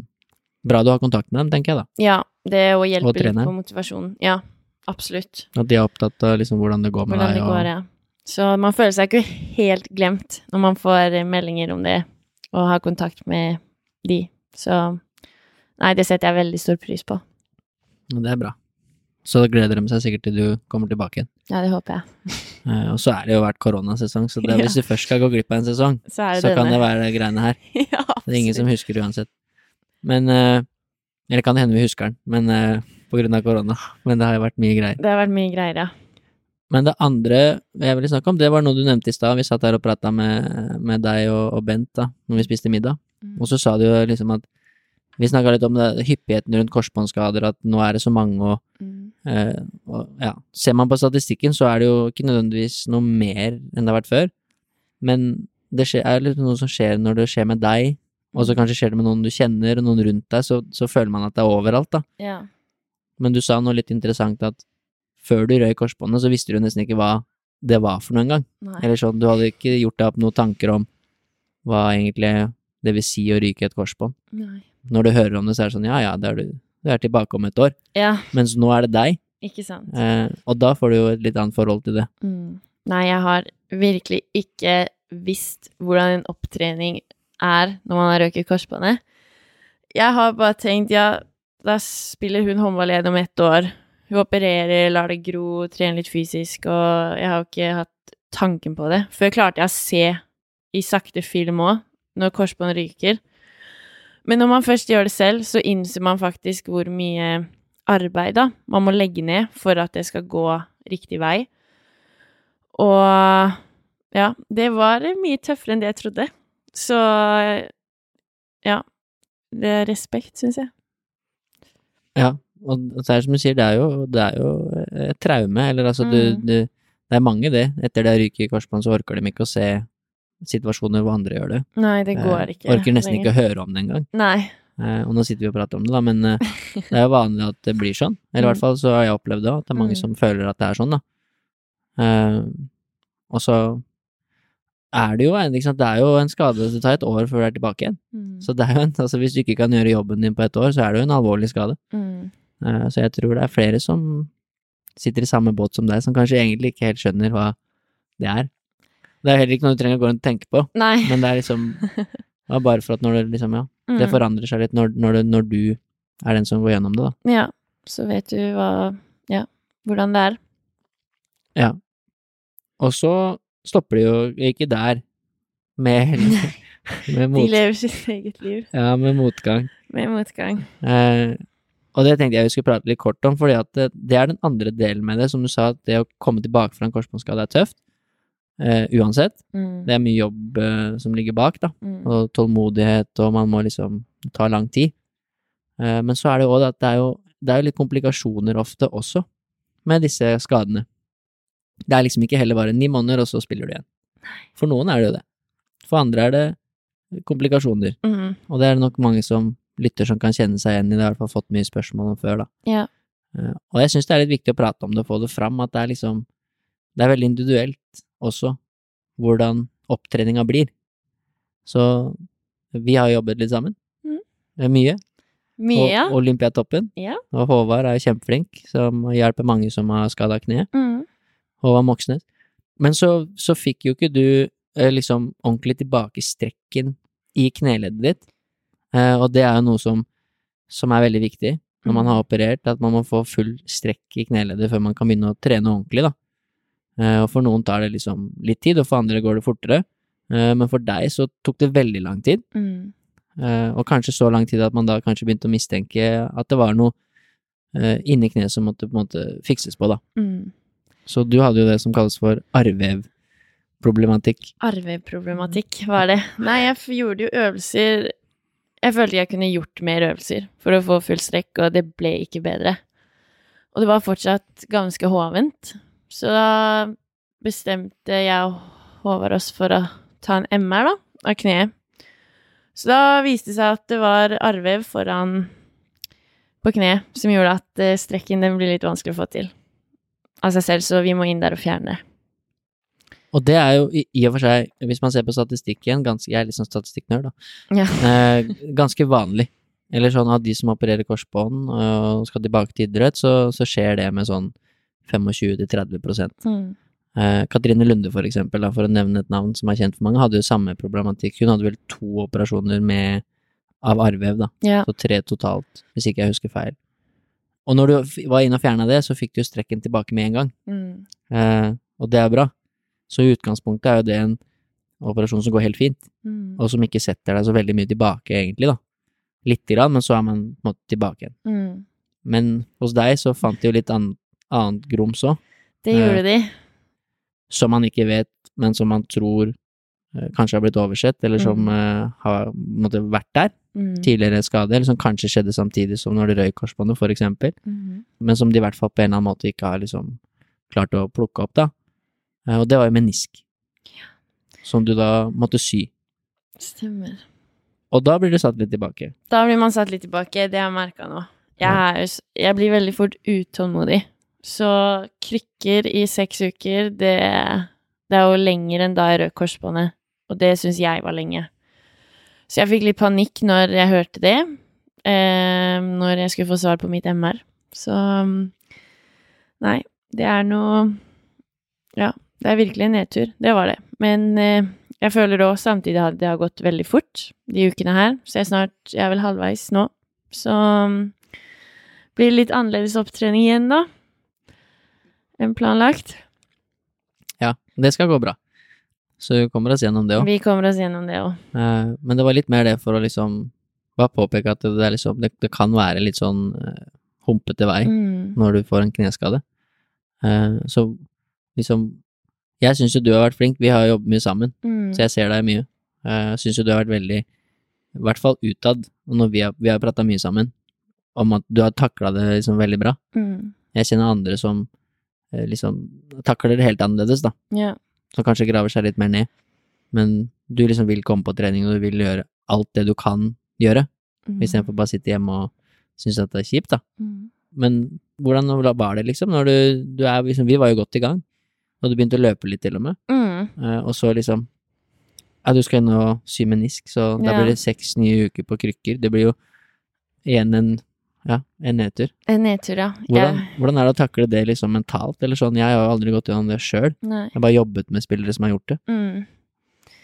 Bra du har kontakt med dem, tenker jeg da. Ja, det å hjelpe litt på motivasjonen. Ja, absolutt. At de er opptatt av liksom hvordan det går med Hvordan deg. det går, ja. Så man føler seg ikke helt glemt når man får meldinger om det, og har kontakt med de. Så nei, det setter jeg veldig stor pris på. og det er bra. Så gleder de seg sikkert til du kommer tilbake igjen. Ja, det håper jeg. Eh, og så er det jo vært koronasesong, så det, hvis du først skal gå glipp av en sesong, Så så kan det være greiene her. ja, Det er ingen som husker det uansett. Men eh, Eller kan det hende vi husker den, men eh, på grunn av korona. Men det har jo vært mye greier. Det har vært mye greier, ja. Men det andre jeg ville snakke om, det var noe du nevnte i stad. Vi satt her og prata med, med deg og, og Bent da, når vi spiste middag. Mm. Og så sa du jo liksom at Vi snakka litt om det, hyppigheten rundt korsbåndskader, at nå er det så mange, og, Mm. Eh, ja. Ser man på statistikken, så er det jo ikke nødvendigvis noe mer enn det har vært før. Men det er litt noe som skjer når det skjer med deg, og så kanskje skjer det med noen du kjenner, og noen rundt deg, så, så føler man at det er overalt, da. Ja. Men du sa noe litt interessant at før du røy korsbåndet, så visste du nesten ikke hva det var for noe engang. Eller sånn, du hadde ikke gjort deg opp noen tanker om hva egentlig det vil si å ryke et korsbånd. Nei. Når du hører om det, så er det sånn ja ja, det er du, du er tilbake om et år. Ja, Mens nå er det deg, ikke sant. eh, og da får du jo et litt annet forhold til det. Mm. Nei, jeg har virkelig ikke visst hvordan en opptrening er når man har røket korsbåndet. Jeg har bare tenkt, ja, da spiller hun håndball igjen om ett år. Hun opererer, lar det gro, trener litt fysisk, og jeg har jo ikke hatt tanken på det. Før klarte jeg å se i sakte film òg, når korsbånd ryker. Men når man først gjør det selv, så innser man faktisk hvor mye arbeid da man må legge ned for at det skal gå riktig vei. Og ja, det var mye tøffere enn det jeg trodde. Så ja. Det er respekt, syns jeg. Ja, og det er som du sier, det er jo, det er jo et traume, eller altså Mm. du Det er mange det. Etter det ryket i korsbånd, så orker de ikke å se situasjoner hvor andre gjør det. Nei, det går Eh, ikke. Orker nesten lenger. ikke å høre om det engang. Nei. Eh, og nå sitter vi og prater om det, da, men eh, det er jo vanlig at det blir sånn. Eller i hvert Mm. fall så har jeg opplevd det, at det er mange Mm. som føler at det er sånn, da. Og så er det jo en, det er jo en skade Det tar et år før du er tilbake igjen. Mm. Så det er jo en, altså hvis du ikke kan gjøre jobben din på et år, så er det jo en alvorlig skade. Mm. Så jeg tror det er flere som sitter i samme båt som deg, som kanskje egentlig ikke helt skjønner hva det er. Det er heller ikke noe du trenger å gå rundt og tenke på, Nei. men det er liksom er bare for at når det liksom, ja, det Mm. forandrer seg litt når, når, det, når du er den som går gjennom det, da. Ja, så vet du hva Ja, hvordan det er. Ja. Og så stopper de jo ikke der, med, med, De lever sitt eget liv ja, med motgang. med motgang. Eh, og det tenkte jeg vi skulle prate litt kort om, fordi at det, det er den andre delen med det, som du sa, at det å komme tilbake fra en korsbåndskade er tøft. Eh, uansett. Mm. Det er mye jobb eh, som ligger bak, da. Mm. Og tålmodighet, og man må liksom ta lang tid. Eh, men så er det jo òg at det er jo, det er jo litt komplikasjoner ofte også med disse skadene. Det er liksom ikke heller bare ni måneder, og så spiller du igjen. For noen er det jo det. For andre er det komplikasjoner. Mm. Og det er det nok mange som lytter som kan kjenne seg igjen i det, har i hvert fall fått mye spørsmål om før, da. Ja. Og jeg syns det er litt viktig å prate om det og få det fram, at det er liksom Det er veldig individuelt også hvordan opptreninga blir. Så vi har jobbet litt sammen. Mm. Mye. Mye, ja. Og Olympiatoppen. Ja. Og Håvard er kjempeflink, som hjelper mange som har skada kneet. Mm. Håvard Moxnes. Men så, så fikk jo ikke du eh, liksom ordentlig tilbake strekken i kneleddet ditt. Eh, og det er jo noe som, som er veldig viktig når man Mm. har operert, at man må få full strekk i kneleddet før man kan begynne å trene ordentlig, da. Eh, og for noen tar det liksom litt tid, og for andre går det fortere. Eh, men for deg så tok det veldig lang tid. Mm. Eh, og kanskje så lang tid at man da kanskje begynte å mistenke at det var noe inni kneet som måtte på en måte fikses på, da. Mm. Så du hadde jo det som kalles for arvevproblematikk. Arveproblematikk var det. Nei, jeg gjorde jo øvelser Jeg følte jeg kunne gjort mer øvelser for å få full strekk, og det ble ikke bedre. Og det var fortsatt ganske hovent, så da bestemte jeg og Håvard oss for å ta en MR, da, av kneet. Så da viste det seg at det var arrvev foran på kneet som gjorde at eh, strekken den blir litt vanskelig å få til av seg selv, så vi må inn der og fjerne det. Og det er jo i, i og for seg, hvis man ser på statistikken, ganske, jeg er litt sånn statistikknerd, da, Ja. eh, ganske vanlig. Eller sånn at de som opererer korsbånd og skal tilbake til idrett, så, så skjer det med sånn 25-30 Mm. eh, Katrine Lunde, for eksempel, for å nevne et navn som er kjent for mange, hadde jo samme problematikk. Hun hadde vel to operasjoner med, av arrvev, da. Ja. Så tre totalt, hvis ikke jeg husker feil. Og når du var inne og fjerna det, så fikk du strekken tilbake med en gang. Mm. Eh, og det er bra. Så i utgangspunktet er jo det en operasjon som går helt fint, Mm. og som ikke setter deg så veldig mye tilbake, egentlig, da. Lite grann, men så er man på en måte tilbake igjen. Mm. Men hos deg så fant de jo litt annet, annet grums òg, Det Eh, gjorde de. som man ikke vet, men som man tror eh, kanskje har blitt oversett, eller som Mm. eh, har måtte, vært der. Mm. Tidligere skade, eller som kanskje skjedde samtidig som når det røyk korsbåndet, for eksempel. Mm. men som de i hvert fall på en eller annen måte ikke har liksom klart å plukke opp, da. Eh, Og det var jo menisk. Som du da måtte sy. Stemmer. Og da blir du satt litt tilbake. Da blir man satt litt tilbake, det har jeg merka nå. Jeg, er, jeg blir veldig fort utålmodig. Så krykker i seks uker, det, det er jo lenger enn da jeg røk korsbåndet. Og det syns jeg var lenge. Så jeg fikk litt panikk når jeg hørte det. Eh, når jeg skulle få svar på mitt MR. Så mm, Nei, det er noe Ja, det er virkelig en nedtur. Det var det. Men eh, jeg føler òg samtidig at det har gått veldig fort de ukene her. Så jeg er snart Jeg er vel halvveis nå. Så mm, blir det litt annerledes opptrening igjen, da. Enn planlagt. Ja, det skal gå bra. Så vi kommer oss gjennom det òg. Vi kommer oss gjennom det òg. Men det var litt mer det for å liksom bare påpeke at det, er liksom, det, det kan være litt sånn uh, humpete vei Mm. når du får en kneskade. Uh, så liksom Jeg syns jo du har vært flink, vi har jobbet mye sammen. Mm. Så jeg ser deg mye. Eh, Jeg syns jo du har vært veldig, i hvert fall utad, og når vi har, vi har prata mye sammen, om at du har takla det liksom veldig bra. Mm. Jeg kjenner andre som eh, liksom takler det helt annerledes, da. Ja. Som kanskje graver seg litt mer ned. Men du liksom vil komme på trening, og du vil gjøre alt det du kan gjøre, Mm. istedenfor bare å sitte hjemme og synes at det er kjipt, da. Mm. Men hvordan var det, liksom, når du, du er liksom Vi var jo godt i gang, og du begynte å løpe litt til og med. Mm. Eh, og så liksom Ja, du skal inn og sy menisk, så da Ja. blir det seks nye uker på krykker. Det blir jo igjen en ja, en nedtur. En nedtur, ja. Hvordan, Jeg- hvordan er det å takle det liksom mentalt, eller sånn? Jeg har jo aldri gått gjennom det sjøl. Jeg har bare jobbet med spillere som har gjort det. Mm.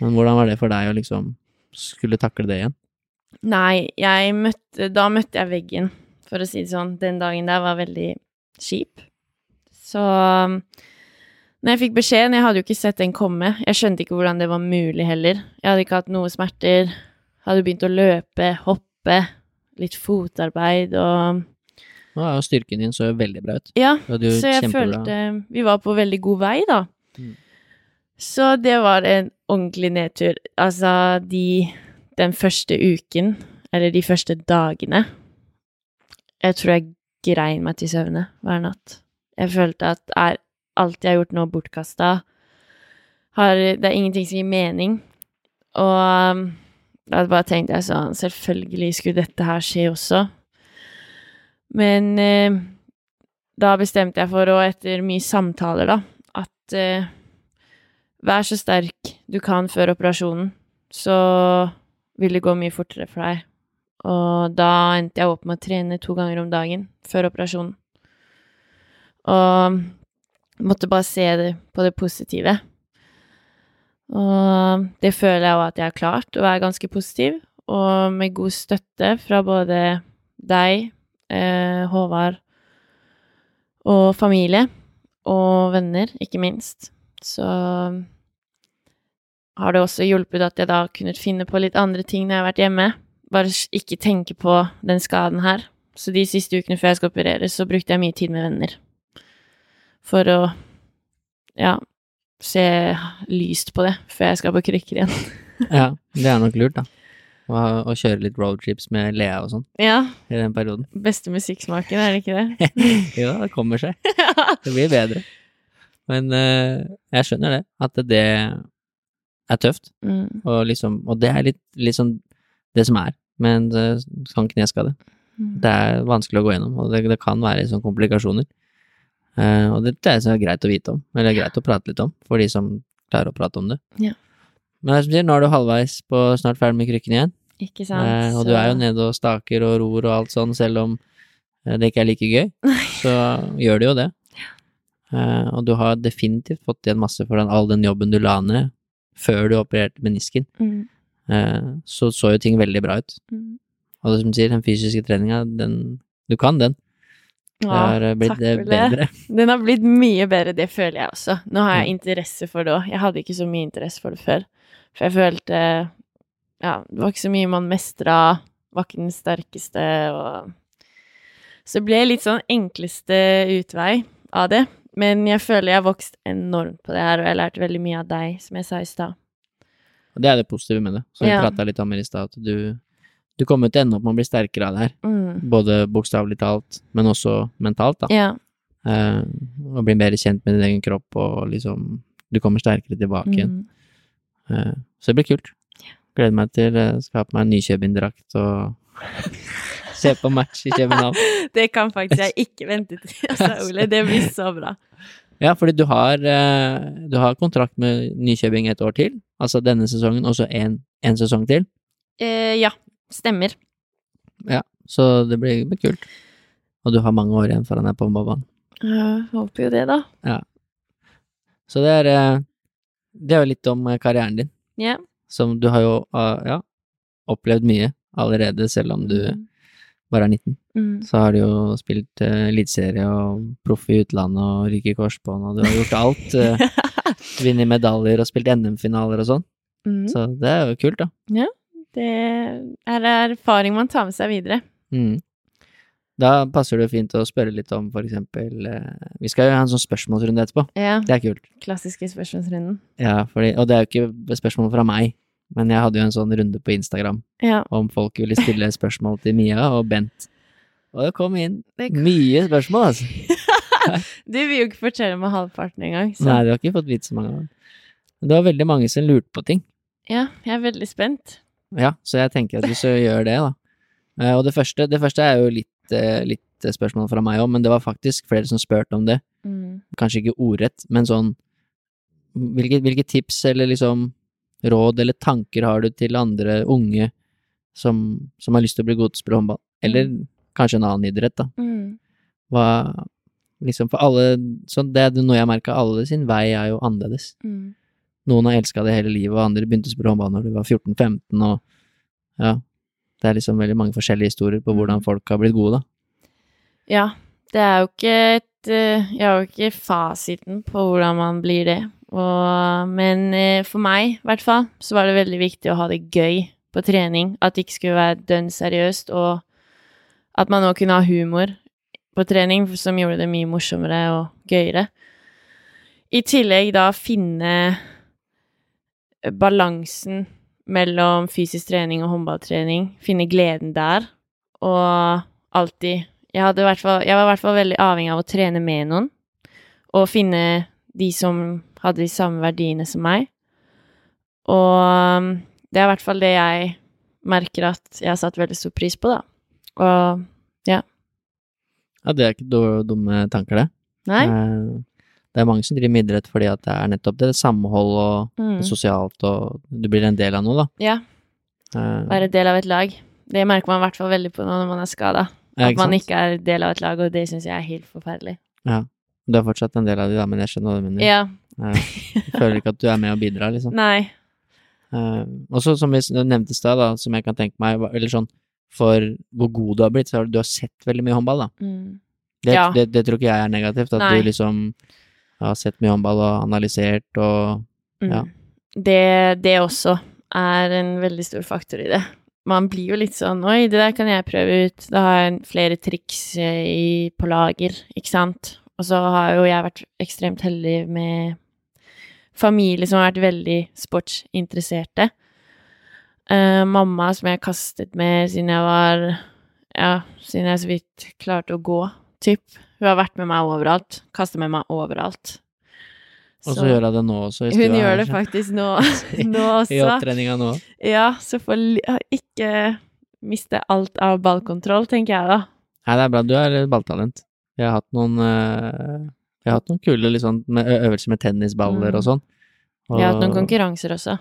Men hvordan var det for deg å liksom skulle takle det igjen? Nei, jeg møtte Da møtte jeg veggen, for å si det sånn. Den dagen der var veldig kjip. Så når jeg fikk beskjeden Jeg hadde jo ikke sett den komme. Jeg skjønte ikke hvordan det var mulig heller. Jeg hadde ikke hatt noe smerter. Hadde begynt å løpe, hoppe, litt fotarbeid og Nå er jo styrken din så veldig bra ut. Ja, så jeg kjempebra- følte vi var på veldig god vei, da. Mm. Så det var en ordentlig nedtur. Altså, de Den første uken, eller de første dagene Jeg tror jeg grein meg til søvne hver natt. Jeg følte at er alt jeg har gjort nå, bortkasta. Det er ingenting som gir mening. Og da bare tenkte jeg sånn Selvfølgelig skulle dette her skje også. Men eh, da bestemte jeg for, og etter mye samtaler, da, at eh, vær så sterk du kan før operasjonen, så vil det gå mye fortere for deg. Og da endte jeg opp med å trene to ganger om dagen før operasjonen. Og måtte bare se det på det positive. Og det føler jeg òg at jeg har klart, å være ganske positiv, og med god støtte fra både deg, eh, Håvard, og familie, og venner, ikke minst. Så har det også hjulpet at jeg da har kunnet finne på litt andre ting når jeg har vært hjemme. Bare ikke tenke på den skaden her. Så de siste ukene før jeg skal opereres, så brukte jeg mye tid med venner. For å, ja, se lyst på det før jeg skal på krykker igjen. Ja, det er nok lurt, da. Å, å kjøre litt roadtrips med Lea og sånn Ja. i den perioden. Beste musikksmaken, er det ikke det? jo, det kommer seg. Det blir bedre. Men uh, jeg skjønner det, at det er tøft. Mm. Og, liksom, og det er litt, litt sånn det som er med en sånn kneskade. Mm. Det er vanskelig å gå gjennom, og det, det kan være sånn komplikasjoner. Eh, og det, det er så greit å vite om, eller greit å prate litt om, for de som klarer å prate om det. Ja. Men det er som sier, nå er du halvveis på snart ferdig med krykken igjen, Ikke sant? Uh, og du er jo nede og staker og ror og alt sånn, selv om eh, det ikke er like gøy, så gjør du jo det. Uh, og du har definitivt fått igjen masse for den, all den jobben du la ned før du opererte menisken. Mm. Så så jo ting veldig bra ut. Mm. Og det som du sier, den fysiske treninga, den Du kan den. Det Ja, har eh, blitt takk eh, for det. bedre. Den har blitt mye bedre, det føler jeg også. Nå har jeg Mm. interesse for det òg. Jeg hadde ikke så mye interesse for det før. For jeg følte Ja, det var ikke så mye man mestra. Var ikke den sterkeste og Så det ble litt sånn enkleste utvei av det. Men jeg føler jeg har vokst enormt på det her, og jeg har lært veldig mye av deg, som jeg sa i stad. Og det er det positive med det, som vi Ja. prata litt om i stad, at du, du kommer til å ende opp med å bli sterkere av det her. Mm. Både bokstavelig talt, men også mentalt, da. Ja. Eh, og bli bedre kjent med din egen kropp, og liksom Du kommer sterkere tilbake igjen. Mm. Eh, så det blir kult. Gleder meg til å skape meg en Nykjøbing-drakt og se på match i København. Det kan faktisk jeg ikke vente til, altså, Ole. Det blir så bra. Ja, fordi du har, eh, du har kontrakt med Nykjøbing et år til, altså denne sesongen, og så en, en sesong til. Eh, ja, stemmer. Ja, så det blir, blir kult. Og du har mange år igjen foran deg på Mobban. Jeg håper jo det, da. Ja. Så det er, eh, det er jo litt om eh, karrieren din, Ja. som du har jo, eh, ja, opplevd mye allerede, selv om du bare er 19. Mm. Så har du jo spilt eliteserie uh, og proff i utlandet og ryker korsbånd, og du har gjort alt. Uh, Vunnet medaljer og spilt NM-finaler og sånn. Mm. Så det er jo kult, da. Det er erfaring man tar med seg videre. Mm. Da passer det fint å spørre litt om for eksempel eh, Vi skal jo ha en sånn spørsmålsrunde etterpå. Ja, Det er kult. klassiske spørsmålsrunden. Ja, fordi, og det er jo ikke spørsmål fra meg, men jeg hadde jo en sånn runde på Instagram Ja. om folk ville stille spørsmål til Mia og Bent. Og det kom inn Det kom- mye spørsmål, altså. Du vil jo ikke fortelle meg halvparten engang, så Nei, du har ikke fått vite så mange av dem. Det var veldig mange som lurte på ting. ja, jeg er veldig spent. Ja, så jeg tenker at du gjør det, da. Eh, Og det første, det første er jo litt, eh, litt spørsmål fra meg òg, men det var faktisk flere som spurte om det. Mm. Kanskje ikke ordrett, men sånn hvilke, hvilke tips eller liksom råd eller tanker har du til andre unge som, som har lyst til å bli gode til å spille håndball? Eller kanskje en annen idrett, da. Mm. Hva Liksom for alle så Det er noe jeg merka, alle sin vei er jo annerledes. Mm. Noen har elska det hele livet, og andre begynte å spille håndball når de var 14-15, og ja. Det er liksom veldig mange forskjellige historier på hvordan folk har blitt gode, da. Ja, det er jo ikke et eh, Jeg har jo ikke fasiten på hvordan man blir det. Og, men eh, for meg, i hvert fall, så var det veldig viktig å ha det gøy på trening. At det ikke skulle være dønn seriøst, og at man òg kunne ha humor på trening, som gjorde det mye morsommere og gøyere. I tillegg da finne balansen mellom fysisk trening og håndballtrening, finne gleden der, og alltid jeg, hadde hvert fall, jeg var i hvert fall veldig avhengig av å trene med noen, og finne de som hadde de samme verdiene som meg. Og um, det er i hvert fall det jeg merker at jeg har satt veldig stor pris på, da. Og Ja, Ja, det er ikke dumme tanker, det. nei. Eh, Det er mange som driver med idrett fordi at det er nettopp det, samhold og Mm. sosialt, og du blir en del av noe, da. Ja, Eh, være del av et lag. Det merker man i hvert fall veldig på når man er skada. ja, At man sant? ikke er del av et lag, og det syns jeg er helt forferdelig. Ja. Du er fortsatt en del av de, da, men jeg skjønner hva du mener. Ja. Jeg føler ikke at du er med og bidrar, liksom. Nei. Uh, og så som vi nevnte i stad, som jeg kan tenke meg, eller sånn, for hvor god du har blitt, så har du, du har sett veldig mye håndball, da. Mm. Det, Ja. det, det tror ikke jeg er negativt, at Nei. du liksom har sett mye håndball og analysert og Mm. Ja. Det, det også er en veldig stor faktor i det. Man blir jo litt sånn Oi, det der kan jeg prøve ut. Da har jeg flere triks eh, i, på lager, ikke sant. Og så har jo jeg vært ekstremt heldig med familie som har vært veldig sportsinteresserte. Uh, mamma som jeg kastet med siden jeg var Ja, siden jeg så vidt klarte å gå, typ. Hun har vært med meg overalt. Kastet med meg overalt. Og så gjør hun det nå også. Hun gjør her, det faktisk nå, nå I opptreninga nå. Ja, så får ikke miste alt av ballkontroll, tenker jeg da. Nei, det er bra. Du er balltalent. Jeg har hatt noen eh, Jeg har hatt noen kule liksom, med øvelser med tennisballer Mm. og sånn. Og Vi har hatt noen konkurranser også.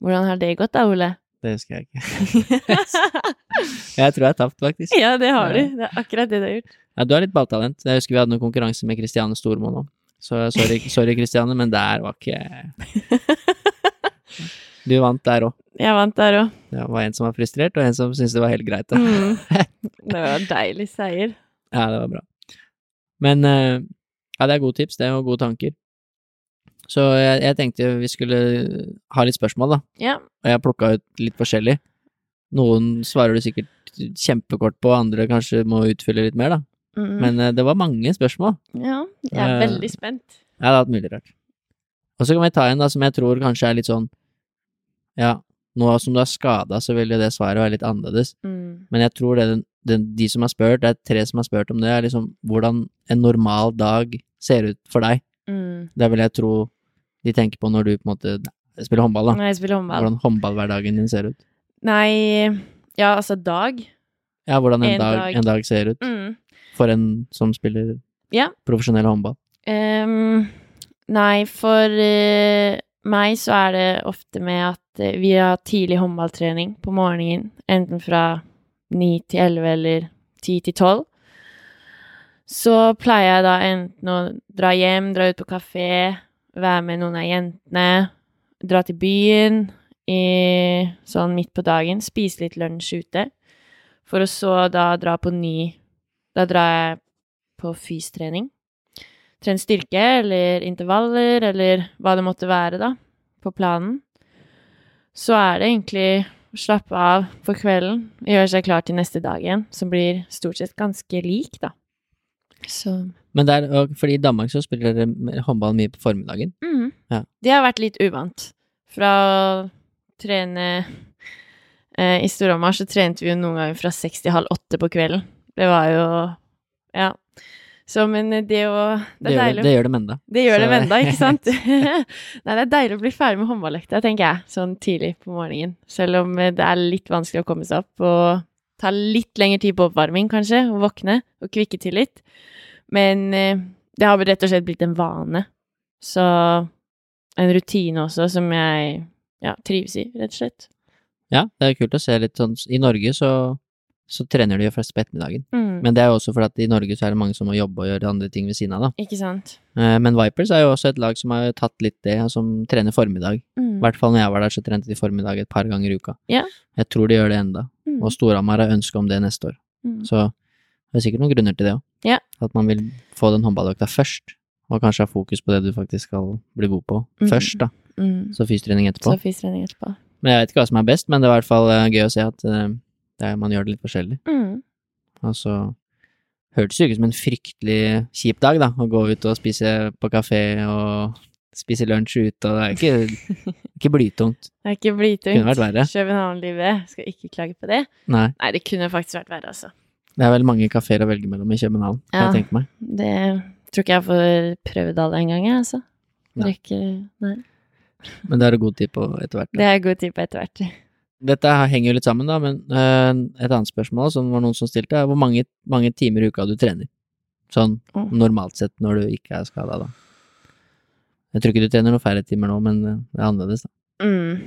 Hvordan har det gått da, Ole? Det husker jeg ikke. Jeg tror jeg har tapt, faktisk. ja, det har du. Det er akkurat det du har gjort. Ja, du er litt balltalent. Jeg husker vi hadde noen konkurranse med Kristiane Stormo nå. Så sorry, Kristiane, men der var ikke Du vant der òg. Jeg vant der òg. Det var en som var frustrert, og en som syntes det var helt greit. Mm. Det var en deilig seier. Ja, det var bra. Men eh, ja, det er gode tips, det, og gode tanker. Så jeg, jeg tenkte vi skulle ha litt spørsmål, da. Ja. Og jeg plukka ut litt forskjellig. Noen svarer du sikkert kjempekort på, andre kanskje må utfylle litt mer, da. Mm. Men eh, det var mange spørsmål. ja, jeg er Eh, veldig spent. Ja, det har vært mulig rart. Og så kan vi ta en da, som jeg tror kanskje er litt sånn Ja, nå som du er skada, så vil jo det svaret være litt annerledes. Mm. Men jeg tror det, den, den, de som har spurt, det er tre som har spurt om det, er liksom hvordan en normal dag ser ut for deg. Mm. Det vil jeg tro de tenker på når du på en måte spiller håndball, da. Når jeg spiller håndball. Hvordan håndballhverdagen din ser ut. Nei, ja, altså dag. Ja, hvordan en, En dag, dag. en dag ser ut Mm. For en som spiller Ja. profesjonell håndball. Um, nei, for uh, meg så er det ofte med at uh, vi har tidlig håndballtrening på morgenen, enten fra 9 til 11 eller 10 til 12. Så pleier jeg da enten å dra hjem, dra ut på kafé, være med noen av jentene, dra til byen i, sånn midt på dagen, spise litt lunsj ute, for å så da dra på ny Da drar jeg på fystrening trene styrke eller intervaller eller hva det måtte være, da, på planen, så er det egentlig å slappe av for kvelden, gjøre seg klar til neste dag igjen, som blir stort sett ganske lik, da. Så Men der, fordi i Danmark så spiller dere håndball mye på formiddagen. Mm. Ja. Det har vært litt uvant. Fra å trene eh, I Storhamar så trente vi jo noen ganger fra seks til halv åtte på kvelden. Det var jo Ja. Så, men det å Det, gjør, det, det gjør det med enda. Det gjør det Så- med enda, ikke sant? Nei, det er deilig å bli ferdig med håndballøkta, tenker jeg, sånn tidlig på morgenen. Selv om eh, det er litt vanskelig å komme seg opp og ta litt lengre tid på oppvarming, kanskje, og våkne og kvikke til litt. Men eh, det har rett og slett blitt en vane. Så en rutine også som jeg ja, trives i, rett og slett. Ja, det er kult å se litt sånn I Norge så, så trener de jo først på ettermiddagen. Mm. Men det er jo også fordi at i Norge så er det mange som må jobbe og gjøre andre ting ved siden av, da. Ikke sant? Eh, Men Vipers er jo også et lag som har tatt litt det, som trener formiddag. I Mm. hvert fall når jeg var der, så trente de formiddag et par ganger i uka. Ja. Jeg tror de gjør det enda. Mm. Og Storhamar har ønske om det neste år. Mm. Så det er sikkert noen grunner til det òg. Ja. At man vil få den håndballøkta først, og kanskje ha fokus på det du faktisk skal bli god på Mm. først, da. Mm. Så fystrening etterpå. Så fystrening etterpå. Men jeg vet ikke hva som er best, men det er i hvert fall eh, gøy å se at eh, er, man gjør det litt forskjellig. Mm. Og så hørtes det jo ikke som en fryktelig kjip dag, da, å gå ut og spise på kafé og spise lunsj ute, og det er ikke, ikke blytungt. Det er ikke blytungt. Kunne vært verre. København-livet. Skal ikke klage på det. Nei. Nei, det kunne faktisk vært verre, altså. Det er vel mange kafeer å velge mellom i København, Ja. jeg tenke meg. Det tror ikke jeg får prøvd alle en gang, jeg, altså. Rekker Nei. Men det har du god tid på etter hvert. Det er god tid på etter hvert. Dette henger jo litt sammen, da, men øh, et annet spørsmål som var noen som stilte, er hvor mange, mange timer i uka du trener? Sånn Mm. normalt sett når du ikke er skada, da. Jeg tror ikke du trener noen færre timer nå, men øh, det er annerledes, da. Mm.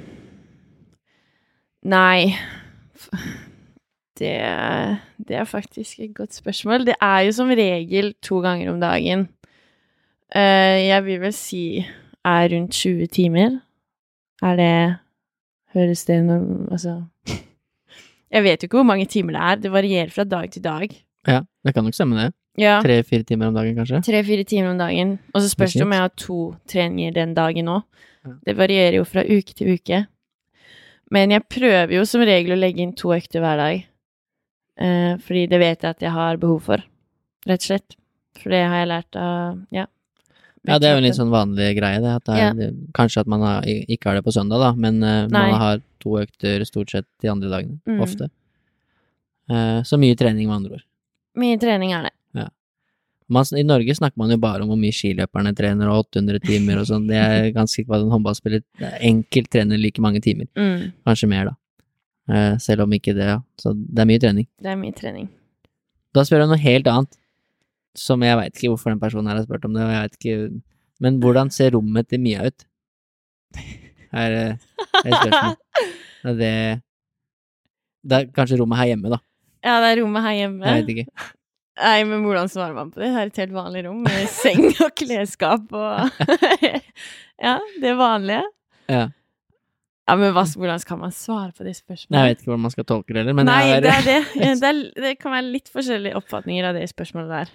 Nei det, det er faktisk et godt spørsmål. Det er jo som regel to ganger om dagen. Eh, jeg vil vel si er rundt 20 timer. Er det Høres det når Altså Jeg vet jo ikke hvor mange timer det er. Det varierer fra dag til dag. Ja, det kan nok stemme det. Ja. Tre-fire timer om dagen, kanskje? Tre-fire timer om dagen. Og så spørs det om jeg har to treninger den dagen òg. Ja. Det varierer jo fra uke til uke. Men jeg prøver jo som regel å legge inn to økter hver dag. Eh, fordi det vet jeg at jeg har behov for, rett og slett. For det har jeg lært av ja. Ja, det er jo en litt sånn vanlig greie, det. At det er, Ja. kanskje at man har, ikke har det på søndag, da, men uh, man har to økter stort sett de andre dagene. Mm. Ofte. Uh, så mye trening, med andre ord. Mye trening er det. Man, I Norge snakker man jo bare om hvor mye skiløperne trener, og 800 timer og sånn. Det er ganske sikker på at en håndballspiller enkelt trener like mange timer. Mm, Kanskje mer, da. Uh, selv om ikke det, ja. Så det er mye trening. det er mye trening. Da spør jeg om noe helt annet, som jeg veit ikke hvorfor den personen her har spurt om det, og jeg veit ikke Men hvordan ser rommet til Mia ut? Er spørsmål? Er det Det er kanskje rommet her hjemme, da. Ja, det er rommet her hjemme. Jeg vet ikke. Nei, men hvordan svarer man på det? Det er et helt vanlig rom med seng og klesskap og Ja, det vanlige. Ja. Ja, men hva, hvordan skal man svare på de spørsmålene? Jeg vet ikke hvordan man skal tolke det heller, men Nei, det er, det. Det, er, det kan være litt forskjellige oppfatninger av det spørsmålet der.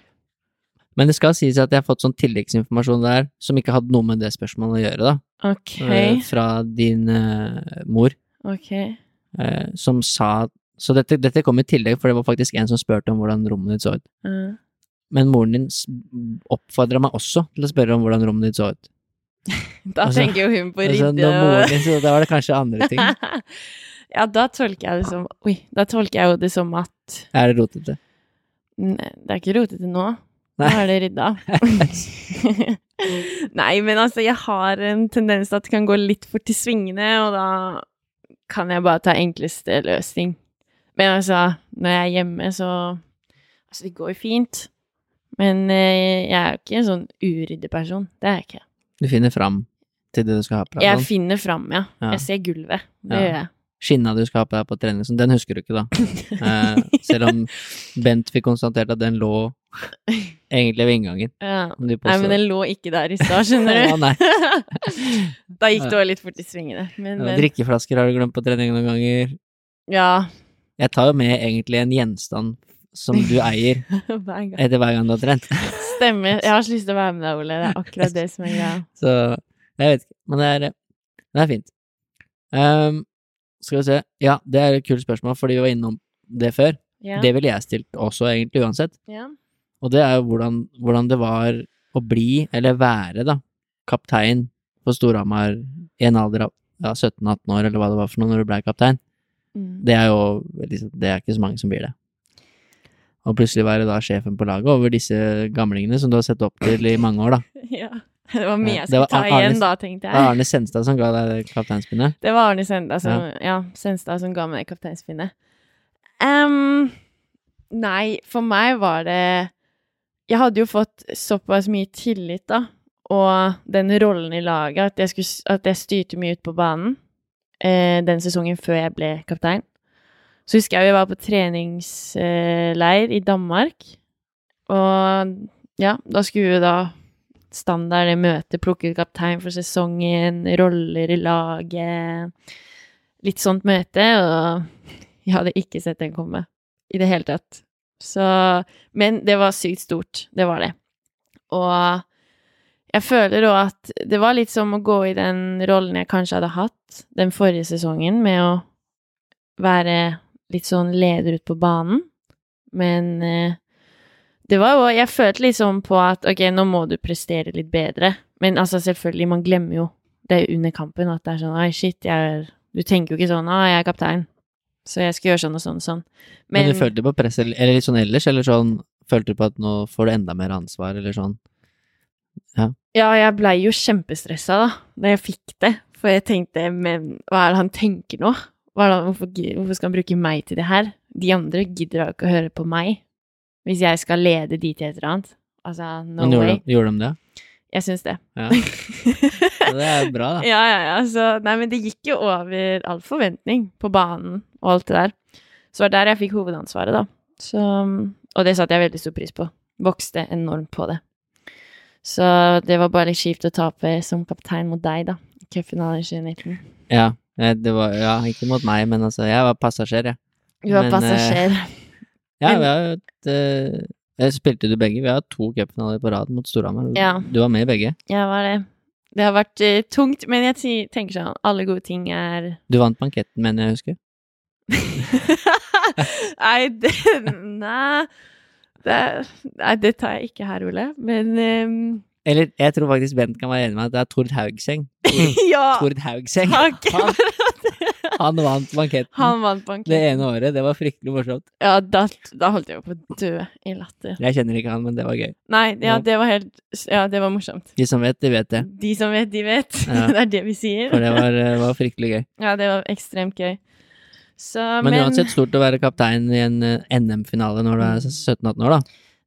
Men det skal sies at jeg har fått sånn tilleggsinformasjon der som ikke hadde noe med det spørsmålet å gjøre, da. Ok, Eh, Fra din uh, mor, ok. Uh, som sa Så dette, dette kom i tillegg, for det var faktisk en som spurte om hvordan rommet ditt så ut. Men moren din oppfordra meg også til å spørre om hvordan rommet ditt så ut. da Altså- tenker jo hun på Altså, rydde moren og Da var det kanskje andre ting. Ja, da tolker jeg det som Oi, da tolker jeg jo det som at Er det rotete? Nei, det er ikke rotete nå. Nå er det rydda. Nei, men altså, jeg har en tendens til at det kan gå litt fort i svingene, og da kan jeg bare ta enkleste løsning. Men altså, når jeg er hjemme, så Altså, det går jo fint. Men eh, jeg er jo ikke en sånn uryddig person. Det er jeg ikke. Du finner fram til det du skal ha på deg? Jeg finner fram, ja. Ja. Jeg ser gulvet. Det Ja. gjør jeg. Skinna du skal ha på deg på trening, sånn, den husker du ikke, da. Eh, selv om Bent fikk konstatert at den lå egentlig ved inngangen. Ja. Nei, men den lå ikke der i stad, skjønner Ja, du. nei. da gikk det òg litt fort i svingene. Men, Ja, drikkeflasker har du glemt på trening noen ganger. ja. Jeg tar jo med egentlig en gjenstand som du eier Hver etter hver gang du har trent. Stemmer. Jeg har så lyst til å være med deg, Ole. Det er akkurat det som er greia. Så jeg vet ikke, men det er, det er fint. Ehm, skal vi se. Ja, det er et kult spørsmål, fordi vi var innom det før. Ja. Det ville jeg stilt også, egentlig, uansett. ja. Og det er jo hvordan, hvordan det var å bli, eller være, da, kaptein på Storhamar i en alder av ja, 17-18 år, eller hva det var for noe, når du ble kaptein. Mm. Det er jo liksom, Det er ikke så mange som blir det. Og plutselig være da sjefen på laget over disse gamlingene som du har sett opp til i mange år, da. ja. Det var mye jeg skulle ta Arnes- igjen da, tenkte jeg. Det var. Arne Senstad som ga deg kapteinspinnet. Det var Arne Senstad som, ja. Senstad som ga meg kapteinspinnet. Um, nei, for meg var det Jeg hadde jo fått såpass mye tillit, da, og den rollen i laget, at jeg, skulle, at jeg styrte mye ut på banen eh, den sesongen før jeg ble kaptein. Så husker jeg vi var på treningsleir i Danmark, og ja, da skulle vi da standard det møtet, plukke ut kaptein for sesongen, roller i laget Litt sånt møte, og jeg hadde ikke sett den komme i det hele tatt. Så Men det var sykt stort, det var det. Og jeg føler òg at det var litt som å gå i den rollen jeg kanskje hadde hatt den forrige sesongen, med å være litt sånn leder ut på banen. Men eh, det var jo Jeg følte liksom på at ok, nå må du prestere litt bedre. Men altså, selvfølgelig, man glemmer jo det under kampen at det er sånn Oi, shit, jeg Du tenker jo ikke sånn Å, jeg er kaptein, så jeg skal gjøre sånn og sånn og sånn. Men, du følte på press, eller, litt sånn ellers, eller sånn Følte du på at nå får du enda mer ansvar, eller sånn? Ja, jeg blei jo kjempestressa da da jeg fikk det, for jeg tenkte men hva er det han tenker nå? Hva er det, hvorfor, hvorfor skal han bruke meg til det her? De andre gidder da ikke å høre på meg hvis jeg skal lede de til et eller annet. Altså, no Men way. gjorde de det? Jeg syns det. Ja. Det er bra, da. ja, ja, ja. Så, nei, men det gikk jo over all forventning på banen og alt det der. Så det var der jeg fikk hovedansvaret, da. Så, og det satte jeg veldig stor pris på. Vokste enormt på det. Så det var bare litt kjipt å tape som kaptein mot deg, da. i Cupfinalen i 2019. Ja, eh, det var, ja, ikke mot meg, men altså, jeg var passasjer, jeg. Du var Men, passasjer. Ja, vi har jo et eh, Spilte du begge? Vi har to cupfinaler på rad mot Storhamar. Ja. Du var med i begge. Ja, var det. Det har vært uh, tungt, men jeg tenker sånn alle gode ting er Du vant banketten, mener jeg husker. Nei, det Nei. Det, nei, det tar jeg ikke her, Ole. Men um... Eller jeg tror faktisk Bent kan være enig med at det er Tord Haugseng. Ja! Tord Haugseng. Han, han vant banketten Han vant banketten. det ene året. Det var fryktelig morsomt. Ja, da, da holdt jeg jo på å dø i latter. Jeg kjenner ikke han, men det var gøy. Nei, ja, det var helt Ja, det var morsomt. De som vet, de vet det. De som vet, de vet. Ja. det er det vi sier. For det var, eh, var fryktelig gøy. Ja, det var ekstremt gøy. Så, Men, men, uansett stort å være kaptein i en eh, NM-finale når du er 17-18 år, da.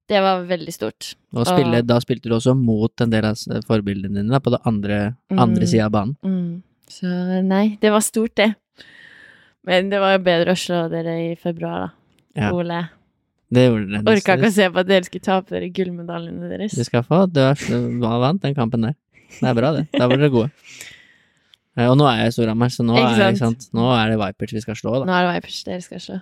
det var veldig stort. Og spille, Og- da spilte du også mot en del av forbildene dine da, på den andre, andre Mm. sida av banen. Mm. Så nei, det var stort, det. Men det var jo bedre å slå dere i februar, da. Ja. Ole. Det gjorde dere. Orka ikke å se på at dere skulle tape dere gullmedaljene deres. Du skal få Du vant den kampen der. Det er bra, det. Da blir dere gode. Eh, Og nå er jeg i Storhamar, så nå Ikke er, sant? sant? nå er det Vipers vi skal slå, da. Nå er det Vipers dere skal slå.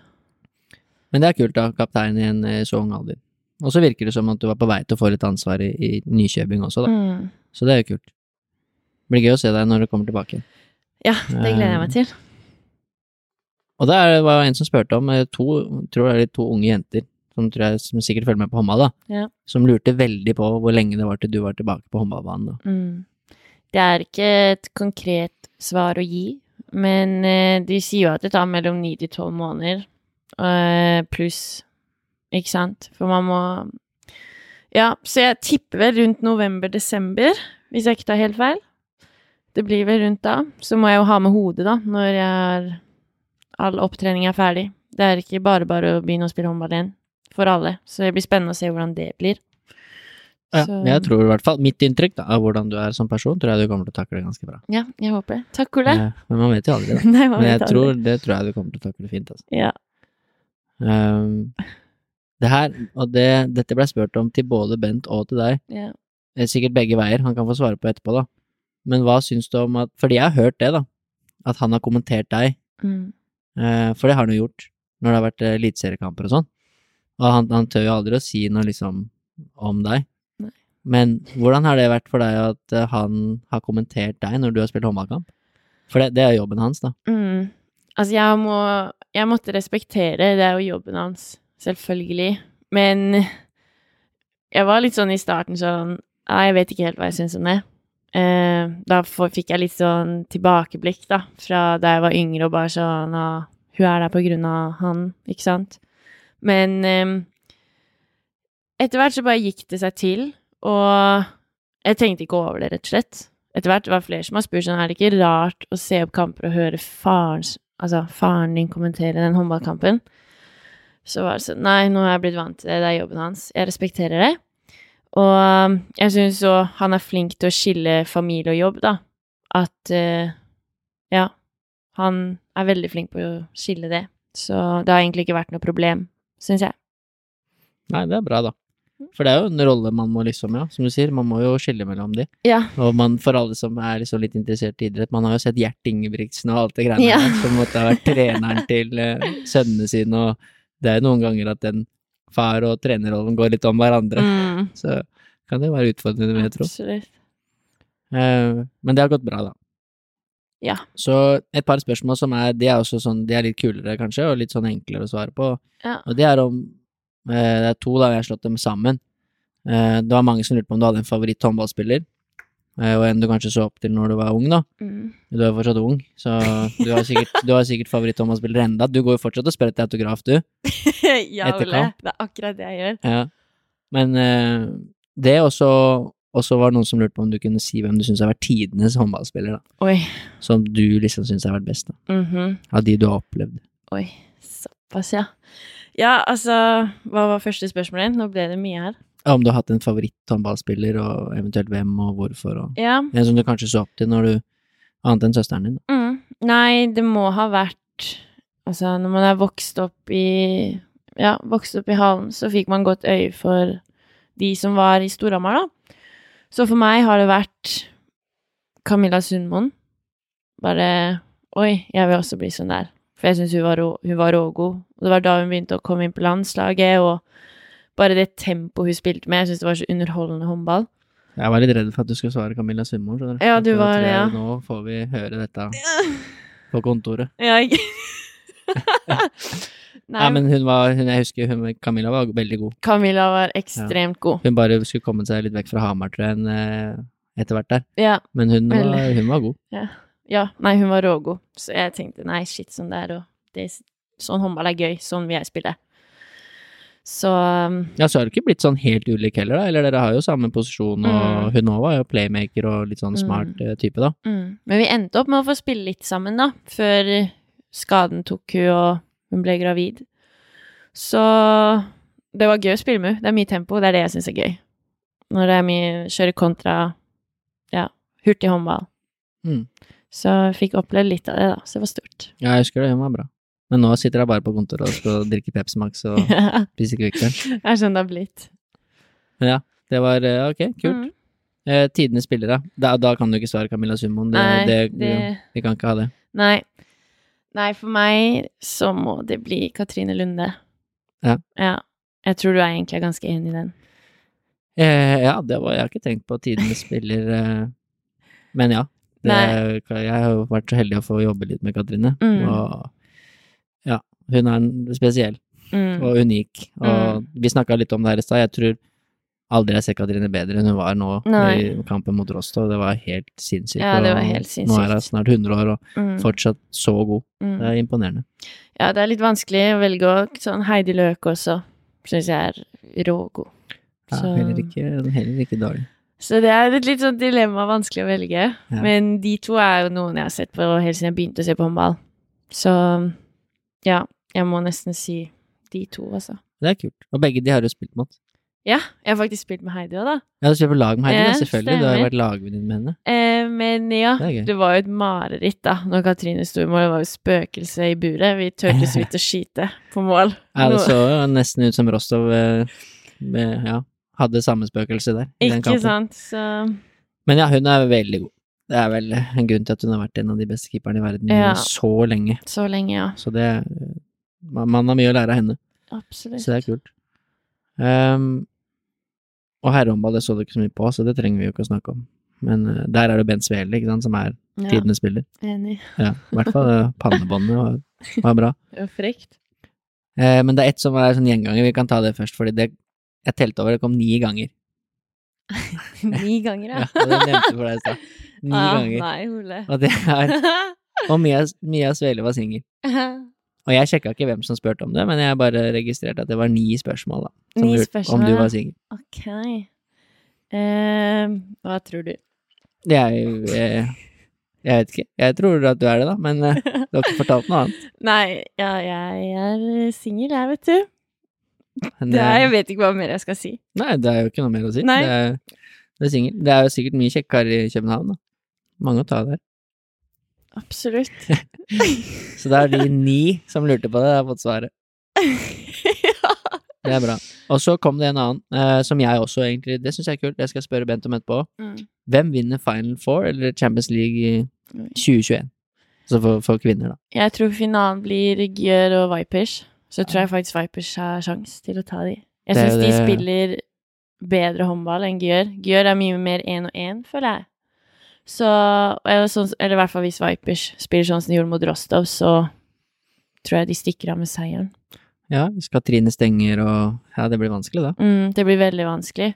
Men det er kult, da. Kaptein i en eh, så ung alder. Og så virker det som at du var på vei til å få litt ansvar i, i Nykjøbing også, da. Mm. Så det er jo kult. Det Blir gøy å se deg når du kommer tilbake. Ja, det gleder jeg meg til. Og det var jo en som spurte om eh, to, tror er to unge jenter, som, tror jeg, som sikkert følger med på håndball, da. Ja. Som lurte veldig på hvor lenge det var til du var tilbake på håndballbanen. Mm. Det er ikke et konkret svar å gi, men eh, de sier jo at det tar mellom ni til tolv måneder eh, pluss, ikke sant? For man må Ja, så jeg tipper vel rundt november-desember, hvis jeg ikke tar helt feil. Det blir vel rundt da. Så må jeg jo ha med hodet, da, når jeg er all opptrening er ferdig. Det er ikke bare bare å begynne å spille håndball igjen. For alle. Så det blir spennende å se hvordan det blir. Ja, Så- jeg tror i hvert fall Mitt inntrykk da, av hvordan du er som person, tror jeg du kommer til å takle ganske bra. Ja, jeg håper det. Takk, Ole. Ja, Men man vet jo aldri, da. Nei, Men jeg tror, aldri. det tror jeg du kommer til å takle fint, altså. Ja. Um, det her, og det, dette ble spurt om til både Bent og til deg, ja. er sikkert begge veier, han kan få svare på etterpå, da. Men hva syns du om at Fordi jeg har hørt det, da. At han har kommentert deg. Mm. Eh, for det har han jo gjort når det har vært eh, eliteseriekamper og sånn. Og han, han tør jo aldri å si noe liksom om deg. Nei. Men hvordan har det vært for deg at eh, han har kommentert deg når du har spilt håndballkamp? For det, det er jobben hans, da. Mm. Altså, jeg må Jeg måtte respektere, det er jo jobben hans, selvfølgelig. Men jeg var litt sånn i starten sånn Nei, jeg vet ikke helt hva jeg syns om det. Eh, da fikk jeg litt sånn tilbakeblikk, da, fra da jeg var yngre og bare sånn ah, Hun er der på grunn av han, ikke sant? Men eh, etter hvert så bare gikk det seg til, og jeg tenkte ikke over det, rett og slett. Etter hvert var det flere som har spurt sånn, er det ikke rart å se opp kamper og høre farens, altså faren din kommentere den håndballkampen? Så var det sånn, nei, nå er jeg blitt vant til det, det er jobben hans. Jeg respekterer det. Og um, jeg syns òg han er flink til å skille familie og jobb, da. At uh, ja, han er veldig flink på å skille det. Så det har egentlig ikke vært noe problem, syns jeg. Nei, det er bra, da. For det er jo en rolle man må liksom, ja, som du sier, man må jo skille mellom de. Ja. Og man, for alle som er liksom litt interessert i idrett, man har jo sett Gjert Ingebrigtsen og alt det greiene Ja. der, som måtte ha vært treneren til uh, sønnene sine, og det er jo noen ganger at den far- og trenerrollen går litt om hverandre. Mm, Så kan det være utfordrende, vil jeg tro. absolutt. Eh, men det har gått bra, da. Ja. Så et par spørsmål som er De er også sånn, de er litt kulere, kanskje, og litt sånn enklere å svare på. Ja. Og det er om eh, Det er to, da, jeg har slått dem sammen. Eh, det var mange som lurte på om du hadde en favoritt håndballspiller. Eh, og en du kanskje så opp til når du var ung, da. Mm. Du er fortsatt ung, så du har sikkert, du har sikkert favoritt-håndballspiller enda. Du går jo fortsatt og spør etter autograf, du. ja, Ole. Det er akkurat det jeg gjør. Ja. Men uh, det også også var det noen som lurte på om du kunne si hvem du syns har vært tidenes håndballspiller, da. Oi. Som du liksom syns har vært best, da. Mhm. Av de du har opplevd. Oi. Såpass, ja. Ja, altså Hva var første spørsmålet? Nå ble det mye her. Om du har hatt en favoritt-håndballspiller, og eventuelt hvem og hvorfor, og Ja. en som du kanskje så opp til når du Annet enn søsteren din. Mm. Nei, det må ha vært Altså, når man er vokst opp i Ja, vokst opp i Hallen, så fikk man godt øye for de som var i Storhamar, da. Så for meg har det vært Camilla Sundmoen. Bare Oi, jeg vil også bli sånn der. For jeg syns hun var rågod. Og det var da hun begynte å komme inn på landslaget, og bare det tempoet hun spilte med. Jeg syns det var så underholdende håndball. Jeg var litt redd for at du skulle svare Camilla Sundmoen, skjønner Ja, du var det, ja. Nå får vi høre dette på kontoret. Ja, ikke Nei, Ja, men hun var hun, Jeg husker hun, Camilla var veldig god. Camilla var ekstremt god. Hun bare skulle komme seg litt vekk fra Hamar, tror jeg, eh, etter hvert der. Ja, Men hun var, hun var god. ja, nei, hun var rågod. Så jeg tenkte nei, shit, sånn der og det, Sånn håndball er gøy. Sånn vil jeg spille. Så um, Ja, så har det ikke blitt sånn helt ulik heller, da. Eller dere har jo samme posisjon, og Mm. hun òg var jo playmaker og litt sånn Mm. smart mm. type, da. mm. Men vi endte opp med å få spille litt sammen, da. Før skaden tok hun, og hun ble gravid. Så det var gøy å spille med henne. Det er mye tempo. Det er det jeg syns er gøy. Når det er mye kjøre kontra ja, hurtig håndball. Mm. Så jeg fikk oppleve litt av det, da. Så det var stort. Ja, jeg husker det, hun var bra. Men nå sitter jeg bare på kontoret og skal drikke Pepsi Max og det spise Kvikk Det er sånn det har blitt. Ja, det var eh, ok, kult. Mm. Eh, tidenes spillere. Da, da kan du ikke svare Camilla Summoen. Det, Nei, det, det- Vi kan ikke ha det. Nei. Nei, for meg så må det bli Katrine Lunde. Ja. Ja. Jeg tror du er egentlig ganske enig i den. Eh, ja, det var, jeg har ikke tenkt på tidenes spiller, eh, men ja. Det, jeg har jo vært så heldig å få jobbe litt med Katrine, Mm. og ja, hun er spesiell Mm. og unik, og vi snakka litt om det her i stad, jeg tror aldri jeg har sett Katrine bedre enn hun var nå Nei. i kampen mot Rostov, det var helt sinnssykt. Ja, det var helt sinnssykt. Nå er hun snart 100 år og Mm. fortsatt så god, Mm. det er imponerende. Ja, det er litt vanskelig å velge Sånn Heidi Løk også syns jeg er rågod. Ja, heller, ikke, heller ikke dårlig. Så det er et litt sånn dilemma, vanskelig å velge. Ja. Men de to er jo noen jeg har sett på helt siden jeg begynte å se på håndball. Så ja, jeg må nesten si de to, altså. Det er kult, og begge de har du spilt mot. Ja, jeg har faktisk spilt med Heidi òg, da. Ja, du på lag med Heidi, da, selvfølgelig, du har jo vært lagvenninne med henne. Eh, men ja, Det det var jo et mareritt, da, når Katrine sto i mål. Det var jo spøkelse i buret. Vi turte så vidt å skyte på mål. Ja, det så jo nesten ut som Rostov eh, med, ja, hadde samme spøkelse der. i Ikke sant, så Men ja, hun er veldig god. Det er vel en grunn til at hun har vært en av de beste keeperne i verden Ja. så lenge. Så lenge, ja. Så det man, har mye å lære av henne, Absolutt. så det er kult. Um, og herrehåndball, det så du ikke så mye på, så det trenger vi jo ikke å snakke om. Men uh, der er det Bent Svele, ikke sant, som er Ja, tidenes spiller. enig. Ja, i hvert fall uh, pannebåndet var, var bra. Det var frekt. Uh, men det er ett som er sånn gjenganger, vi kan ta det først, fordi det jeg telte over, det kom ni ganger. Ni ganger, Ja, ja. det nevnte for deg i stad. Ni Ah, ganger. Nei, Ole. Og det er Og Mia, Mia Svele var singel. Og jeg sjekka ikke hvem som spurte om det, men jeg bare registrerte at det var ni spørsmål, da. Som Ni spørsmål, om du var singel. ok. Eh, hva tror du? Jeg, jeg Jeg vet ikke. Jeg tror at du er det, da, men eh, du har ikke fortalt noe annet. Nei, ja, jeg er singel, jeg, vet du. Det er, jeg vet ikke hva mer jeg skal si. Nei, det er jo ikke noe mer å si. Nei. Det er, det er. Det er jo sikkert mye kjekke karer i København, da. Mange å ta der. Absolutt. Så det er de ni som lurte på det, jeg har fått svaret. ja. Det er bra. Og så kom det en annen, eh, som jeg også egentlig Det syns jeg er kult, det skal jeg spørre Bent om etterpå. Mm. Hvem vinner Final Four eller Champions League i 2021? Altså for, for kvinner, da. Jeg tror finalen blir Gjør og Vipers. Så tror jeg faktisk Vipers har sjans til å ta de. Jeg syns de spiller bedre håndball enn Gjør. Gjør er mye mer én og én, føler jeg. Så eller, sånn, eller i hvert fall hvis Vipers spiller sånn som de gjorde mot Rostov, så tror jeg de stikker av med seieren. Ja, hvis Katrine stenger og Ja, det blir vanskelig, da. Mm, det blir veldig vanskelig.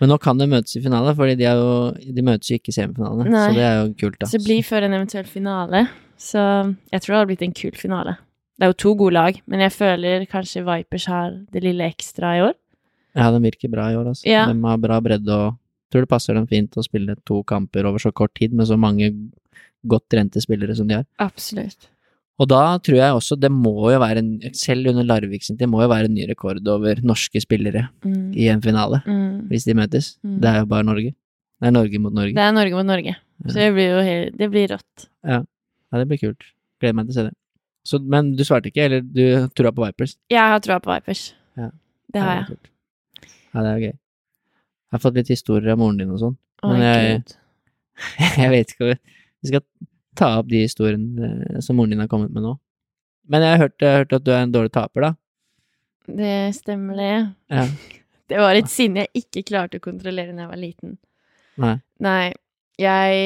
Men nå kan de møtes i finale, fordi de, jo, de møtes jo ikke i semifinalene. Så det er jo kult, da. Så det blir før en eventuell finale. Så jeg tror det hadde blitt en kul finale. Det er jo to gode lag, men jeg føler kanskje Vipers har det lille ekstra i år. Ja, de virker bra i år, altså. Ja. De har bra bredde og tror det passer dem fint å spille to kamper over så kort tid med så mange godt trente spillere som de har. Absolutt. Og da tror jeg også det må jo være en, selv under Larvik sin tid, må jo være en ny rekord over norske spillere Mm. i en finale, Mm. hvis de møtes. Mm. Det er jo bare Norge. Det er Norge mot Norge. Det er Norge mot Norge. Så det blir jo helt Det blir rått. Ja, det blir kult. Gleder meg til å se det. Så, men du svarte ikke, eller du tror på Vipers? Jeg har troa på Vipers. Ja. Det har jeg. Ja, det er gøy. Jeg har fått litt historier av moren din og sånn. Men jeg- Jeg vet ikke vi skal ta opp de historiene eh, som moren din har kommet med nå. Men jeg har hørt, jeg har hørt at du er en dårlig taper, da. Det stemmer, det. Ja. Det var et sinne jeg ikke klarte å kontrollere da jeg var liten. Nei. Nei, jeg,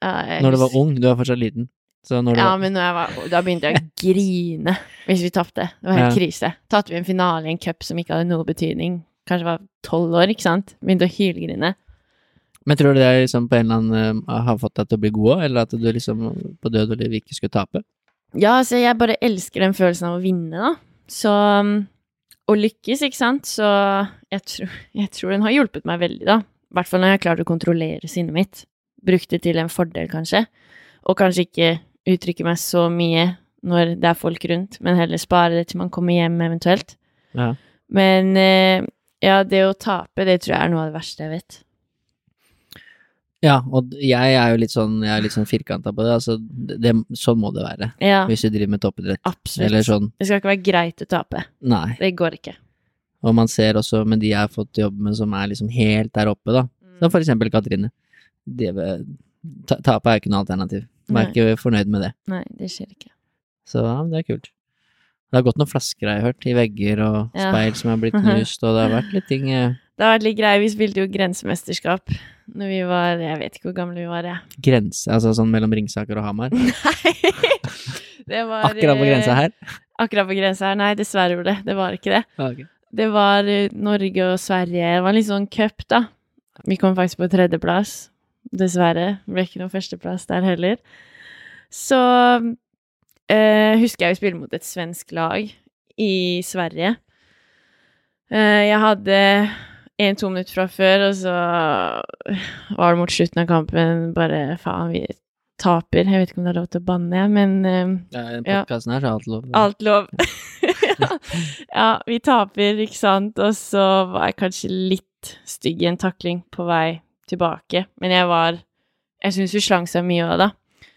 jeg Når du var ung, du er fortsatt liten. Så når du Ja, var men var, da begynte jeg å grine hvis vi tapte. Det var helt Ja. krise. Tatt vi en finale i en cup som ikke hadde noe betydning. Kanskje var tolv år, ikke sant. Begynte å hylgrine. Men tror du det er liksom på en eller annen uh, har fått deg til å bli god òg, eller at du liksom på død og liv ikke skulle tape? Ja, altså, jeg bare elsker den følelsen av å vinne, da. Så um, Å lykkes, ikke sant. Så jeg tror, jeg tror den har hjulpet meg veldig, da. I hvert fall når jeg har klart å kontrollere sinnet mitt. Brukt det til en fordel, kanskje. Og kanskje ikke uttrykke meg så mye når det er folk rundt, men heller spare det til man kommer hjem eventuelt. Ja. Men eh, ja, det å tape, det tror jeg er noe av det verste jeg vet. Ja, og jeg er jo litt sånn, jeg er litt sånn firkanta på det. Altså, det, sånn må det være Ja, hvis du driver med toppidrett. absolutt. Eller sånn, Det skal ikke være greit å tape. nei. Det går ikke. Og man ser også med de jeg har fått jobb med som er liksom helt der oppe, da. Som for eksempel Katrine. Ta, tape er ikke noe alternativ. Man er ikke fornøyd med det. Nei, det skjer ikke. Så ja, det er kult. Det har gått noen flasker, jeg har jeg hørt, i vegger og Ja. speil som har blitt knust, og det har vært litt ting eh, Det har vært litt greier. Vi spilte jo grensemesterskap når vi var Jeg vet ikke hvor gamle vi var, jeg. grense, altså sånn mellom Ringsaker og Hamar. Nei! Det var Akkurat på grensa eh, her. Akkurat på grensa her. Nei, dessverre, Ole. Det var ikke det. Det var eh, Norge og Sverige. Det var en litt sånn cup, da. Vi kom faktisk på tredjeplass. Dessverre. Det ble ikke noen førsteplass der heller. Så eh, husker jeg vi spilte mot et svensk lag i Sverige. Eh, jeg hadde en-to minutter fra før, og så var det mot slutten av kampen bare faen, vi taper. Jeg vet ikke om det er lov til å banne, men eh, Ja, I den Ja. her så er alt lov. Alt lov. ja. ja, vi taper, ikke sant, og så var jeg kanskje litt stygg i en takling på vei tilbake, men jeg var Jeg syns vi slang seg mye òg, da,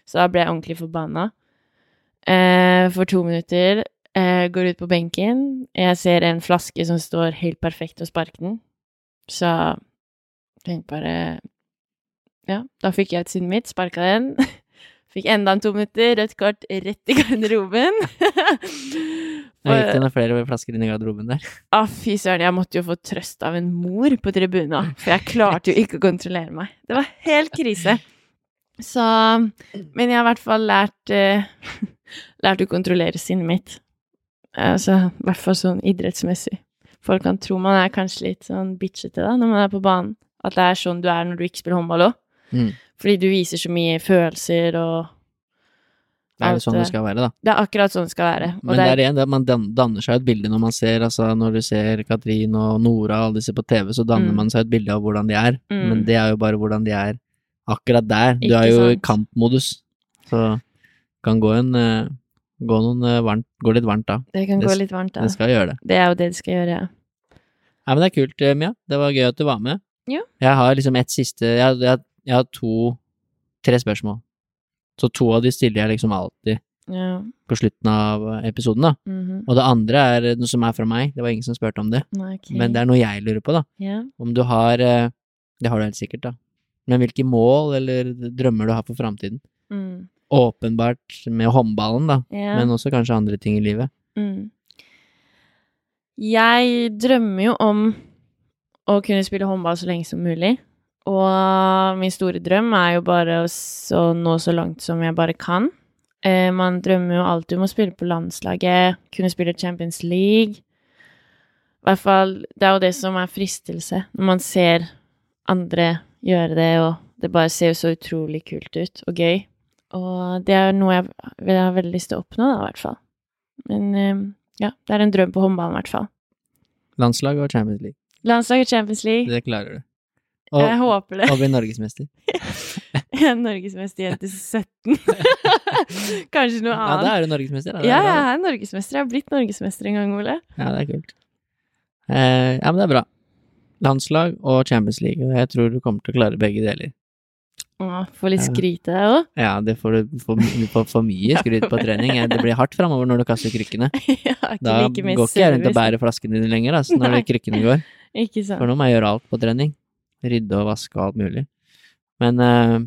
så da ble jeg ordentlig forbanna. Eh, for to minutter. Eh, går ut på benken. Jeg ser en flaske som står helt perfekt, og sparker den. Så tenkte bare Ja, da fikk jeg ut sinnet mitt, sparka den. Fikk enda en to minutter, rødt kort rett i garderoben. Jeg gikk det noen flere flasker inn i garderoben der. Ah, fy søren, jeg måtte jo få trøst av en mor på tribuna, for jeg klarte jo ikke å kontrollere meg. Det var helt krise. Så Men jeg har i hvert fall lært eh, Lært å kontrollere sinnet mitt. Altså, i hvert fall sånn idrettsmessig. Folk kan tro man er kanskje litt sånn bitchete da, når man er på banen. At det er sånn du er når du ikke spiller håndball òg. Mm. Fordi du viser så mye følelser og Det er det sånn det skal være, da. Det er akkurat sånn det skal være. Og Men det er igjen det at man danner seg et bilde når man ser altså når du ser Katrin og Nora og alle disse på TV, så danner Mm. man seg et bilde av hvordan de er. Mm. Men det er jo bare hvordan de er akkurat der. Du Ikke er jo i kampmodus. Så kan gå en eh, Gå noen eh, varmt Gå litt varmt da. det kan det gå litt varmt, da. Det skal gjøre det. Det er jo det det skal gjøre, ja. Nei, men det er kult, eh, Mia. Det var gøy at du var med. Ja. Jeg har liksom et siste Jeg, jeg, jeg har to Tre spørsmål. Så to av de stiller jeg liksom alltid ja. på slutten av episoden, da. mhm. Og det andre er noe som er fra meg. Det var ingen som spurte om det. Nei, ok. Men det er noe jeg lurer på, da. Ja. Om du har Det har du helt sikkert, da. Men hvilke mål eller drømmer du har for framtiden? Mm. Åpenbart med håndballen, da. ja. Men også kanskje andre ting i livet. Mm. Jeg drømmer jo om å kunne spille håndball så lenge som mulig. Og min store drøm er jo bare å nå så langt som jeg bare kan. Eh, man drømmer jo alltid om å spille på landslaget, kunne spille Champions League. I hvert fall Det er jo det som er fristelse, når man ser andre gjøre det, og det bare ser jo så utrolig kult ut og gøy. Og det er noe jeg, vil har veldig lyst til å oppnå, da, i hvert fall. Men eh, ja, det er en drøm på håndballen, i hvert fall. Landslag og Champions League. Landslag og Champions League, Det klarer du. jeg håper det. og bli norgesmester. Jeg er norgesmester jente 17. Kanskje noe annet. Ja, da er du norgesmester. da. Ja, jeg er norgesmester. Jeg har blitt norgesmester en gang, Ole. Ja, det er kult. Eh, ja, men det er bra. Landslag og Champions League, og jeg tror du kommer til å klare begge deler. Å, Få litt skryt av deg òg. Ja, det får du for, for, for mye skryt på trening. Det blir hardt framover når du kaster krykkene. Ja, Da like går ikke jeg rundt og bærer flaskene dine lenger, altså, når Nei. krykkene går. Ikke sant. For nå må jeg gjøre alt på trening. Rydde og vaske og alt mulig. Men uh,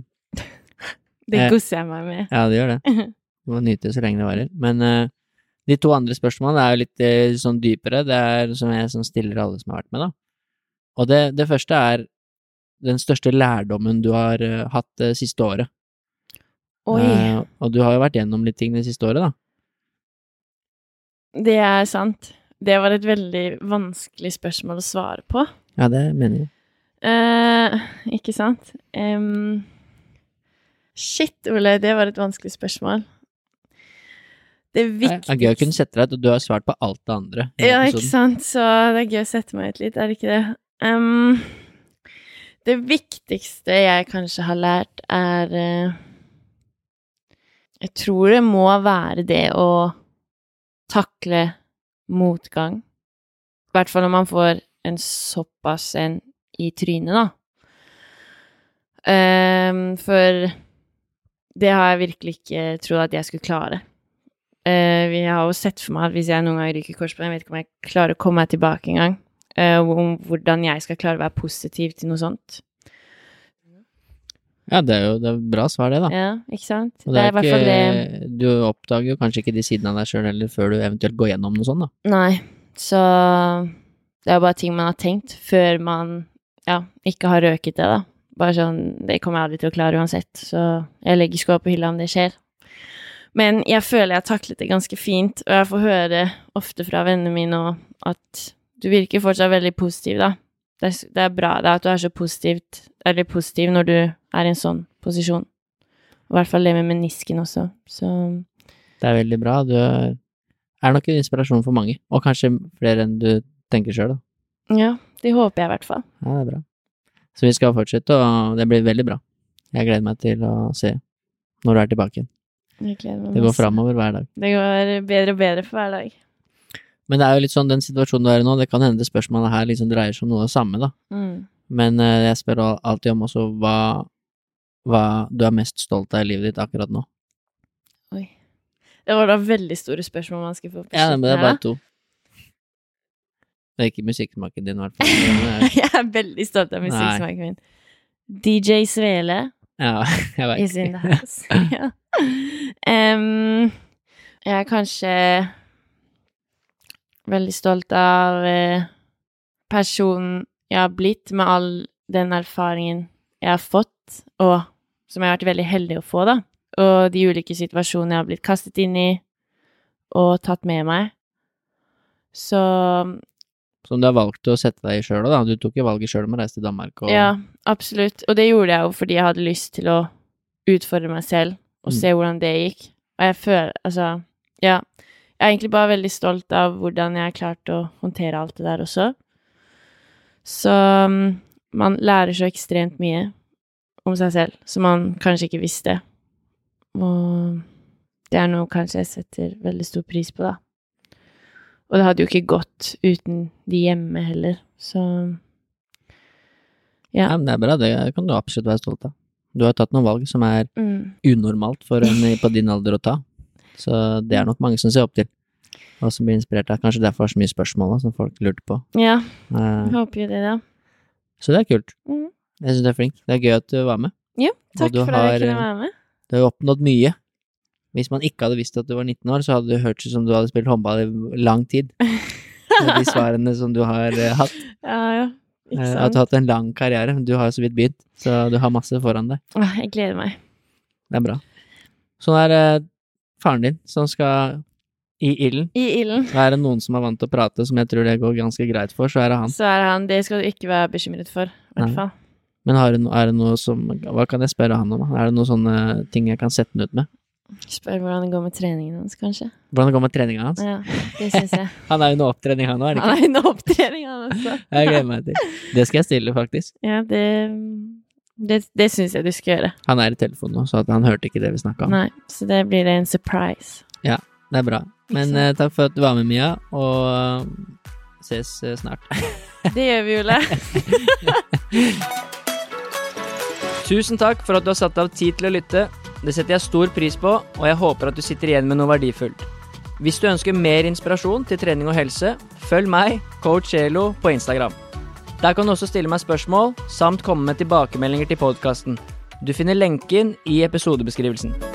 Det Eh, koser jeg meg med. ja, det gjør det. Du må nyte det så lenge det varer. Men uh, de to andre spørsmålene er jo litt sånn dypere. Det er som jeg som stiller alle som har vært med, da. Og det, det første er den største lærdommen du har uh, hatt det siste året. Oi, Uh, og du har jo vært gjennom litt ting det siste året, da. det er sant. Det var et veldig vanskelig spørsmål å svare på. Ja, det mener jeg. Uh, ikke sant? Um, shit, Ole, det var et vanskelig spørsmål. Det Det er gøy å kunne sette deg ut, og du har svart på alt det andre. Ja, Ja, ikke sant, så det er gøy å sette meg ut litt, er det ikke det? Em, det viktigste jeg kanskje har lært, er eh, Jeg tror det må være det å takle motgang. I hvert fall når man får en såpass en i trynet, da. Em, for det har jeg virkelig ikke trodd at jeg skulle klare. Jeg vi har jo sett for meg at hvis jeg noen gang ryker korsbånd, jeg vet ikke om jeg klarer å komme meg tilbake engang. Uh, om hvordan jeg skal klare å være positiv til noe sånt. Ja, det er jo det er bra svar, det, da. Ja, ikke sant? Og det er i hvert fall det du oppdager jo kanskje ikke de sidene av deg sjøl heller før du eventuelt går gjennom noe sånt, da. Nei, så det er jo bare ting man har tenkt før man ja, ikke har røket det, da. Bare sånn Det kommer jeg aldri til å klare uansett, så jeg legger skoa på hylla om det skjer. Men jeg føler jeg har taklet det ganske fint, og jeg får høre ofte fra vennene mine at du virker fortsatt veldig positiv, da. Det er, det er bra det er at du er så positivt, eller positiv når du er i en sånn posisjon. I hvert fall det med menisken også, så Det er veldig bra. Du er er nok en inspirasjon for mange, og kanskje flere enn du tenker sjøl, da. ja, det håper jeg i hvert fall. Ja, det er bra. Så vi skal fortsette, og det blir veldig bra. Jeg gleder meg til å se når du er tilbake igjen. Det går framover hver dag. Det går bedre og bedre for hver dag. Men det er jo litt sånn den situasjonen du er i nå, det kan hende det spørsmålet her liksom dreier seg om noe av det samme, da. Mm. Men eh, jeg spør alltid om også hva, hva du er mest stolt av i livet ditt akkurat nå. Oi. Det var da veldig store spørsmål man skulle få på Ja, men det er bare to. Det er ikke musikksmaken din, i hvert fall. Jeg er veldig stolt av musikksmaken min. DJ Svele Ja, jeg is in the veit. house. ja. um, jeg er kanskje veldig stolt av eh, personen jeg har blitt, med all den erfaringen jeg har fått, og som jeg har vært veldig heldig å få, da. Og de ulike situasjonene jeg har blitt kastet inn i og tatt med meg. Så Som du har valgt å sette deg i sjøl da. Du tok jo valget sjøl om å reise til Danmark og Ja, absolutt. Og det gjorde jeg jo fordi jeg hadde lyst til å utfordre meg selv og Mm. se hvordan det gikk. Og jeg føler Altså, ja. Jeg er egentlig bare veldig stolt av hvordan jeg har klart å håndtere alt det der også. Så mm, man lærer så ekstremt mye om seg selv som man kanskje ikke visste. Og det er noe kanskje jeg setter veldig stor pris på, da. Og det hadde jo ikke gått uten de hjemme heller, så Ja, Ja. men det er bra, det kan du absolutt være stolt av. Du har tatt noen valg som er Mm. unormalt for en på din alder å ta. Så det er nok mange som ser opp til, og som blir inspirert av. Kanskje derfor er så mye spørsmål da, som folk lurte på. Ja, Eh, jeg håper jo det, da. Så det er kult. Mm. Jeg syns du er flink. Det er gøy at du var med. Ja, takk for har, at jeg kunne eh, være med. Du har jo oppnådd mye. Hvis man ikke hadde visst at du var 19 år, så hadde det hørtes ut som du hadde spilt håndball i lang tid. Med de svarene som du har uh, hatt. Ja, ja. Ikke Eh, At du har hatt en lang karriere. Du har jo så vidt begynt, så du har masse foran deg. Jeg gleder meg. Det er bra. Sånn er eh, faren din, som skal I ilden. I ilden. Og er det noen som er vant til å prate, som jeg tror det går ganske greit for, så er det han. Så er det han. Det skal du ikke være bekymret for, i hvert fall. Men har du, er det noe som Hva kan jeg spørre han om? Er det noen sånne ting jeg kan sette han ut med? Spør hvordan det går med treningen hans, kanskje. Hvordan det går med treninga hans? Ja, det synes jeg. Han er under opptrening, han òg, er det ikke? Han er under opptrening, han også. Jeg gleder meg til. Det skal jeg stille, faktisk. Ja, det Det, det syns jeg du skal gjøre. Han er i telefonen nå, så han hørte ikke det vi snakka om. Nei, så det blir en surprise. Ja, Det er bra. Men eh, takk for at du var med, Mia, og eh, ses eh, snart. Det gjør vi, Ole. Tusen takk for at du har satt av tid til å lytte. Det setter jeg stor pris på, og jeg håper at du sitter igjen med noe verdifullt. Hvis du ønsker mer inspirasjon til trening og helse, følg meg, coach Elo, på Instagram. Der kan du også stille meg spørsmål, samt komme med tilbakemeldinger til podkasten. Du finner lenken i episodebeskrivelsen.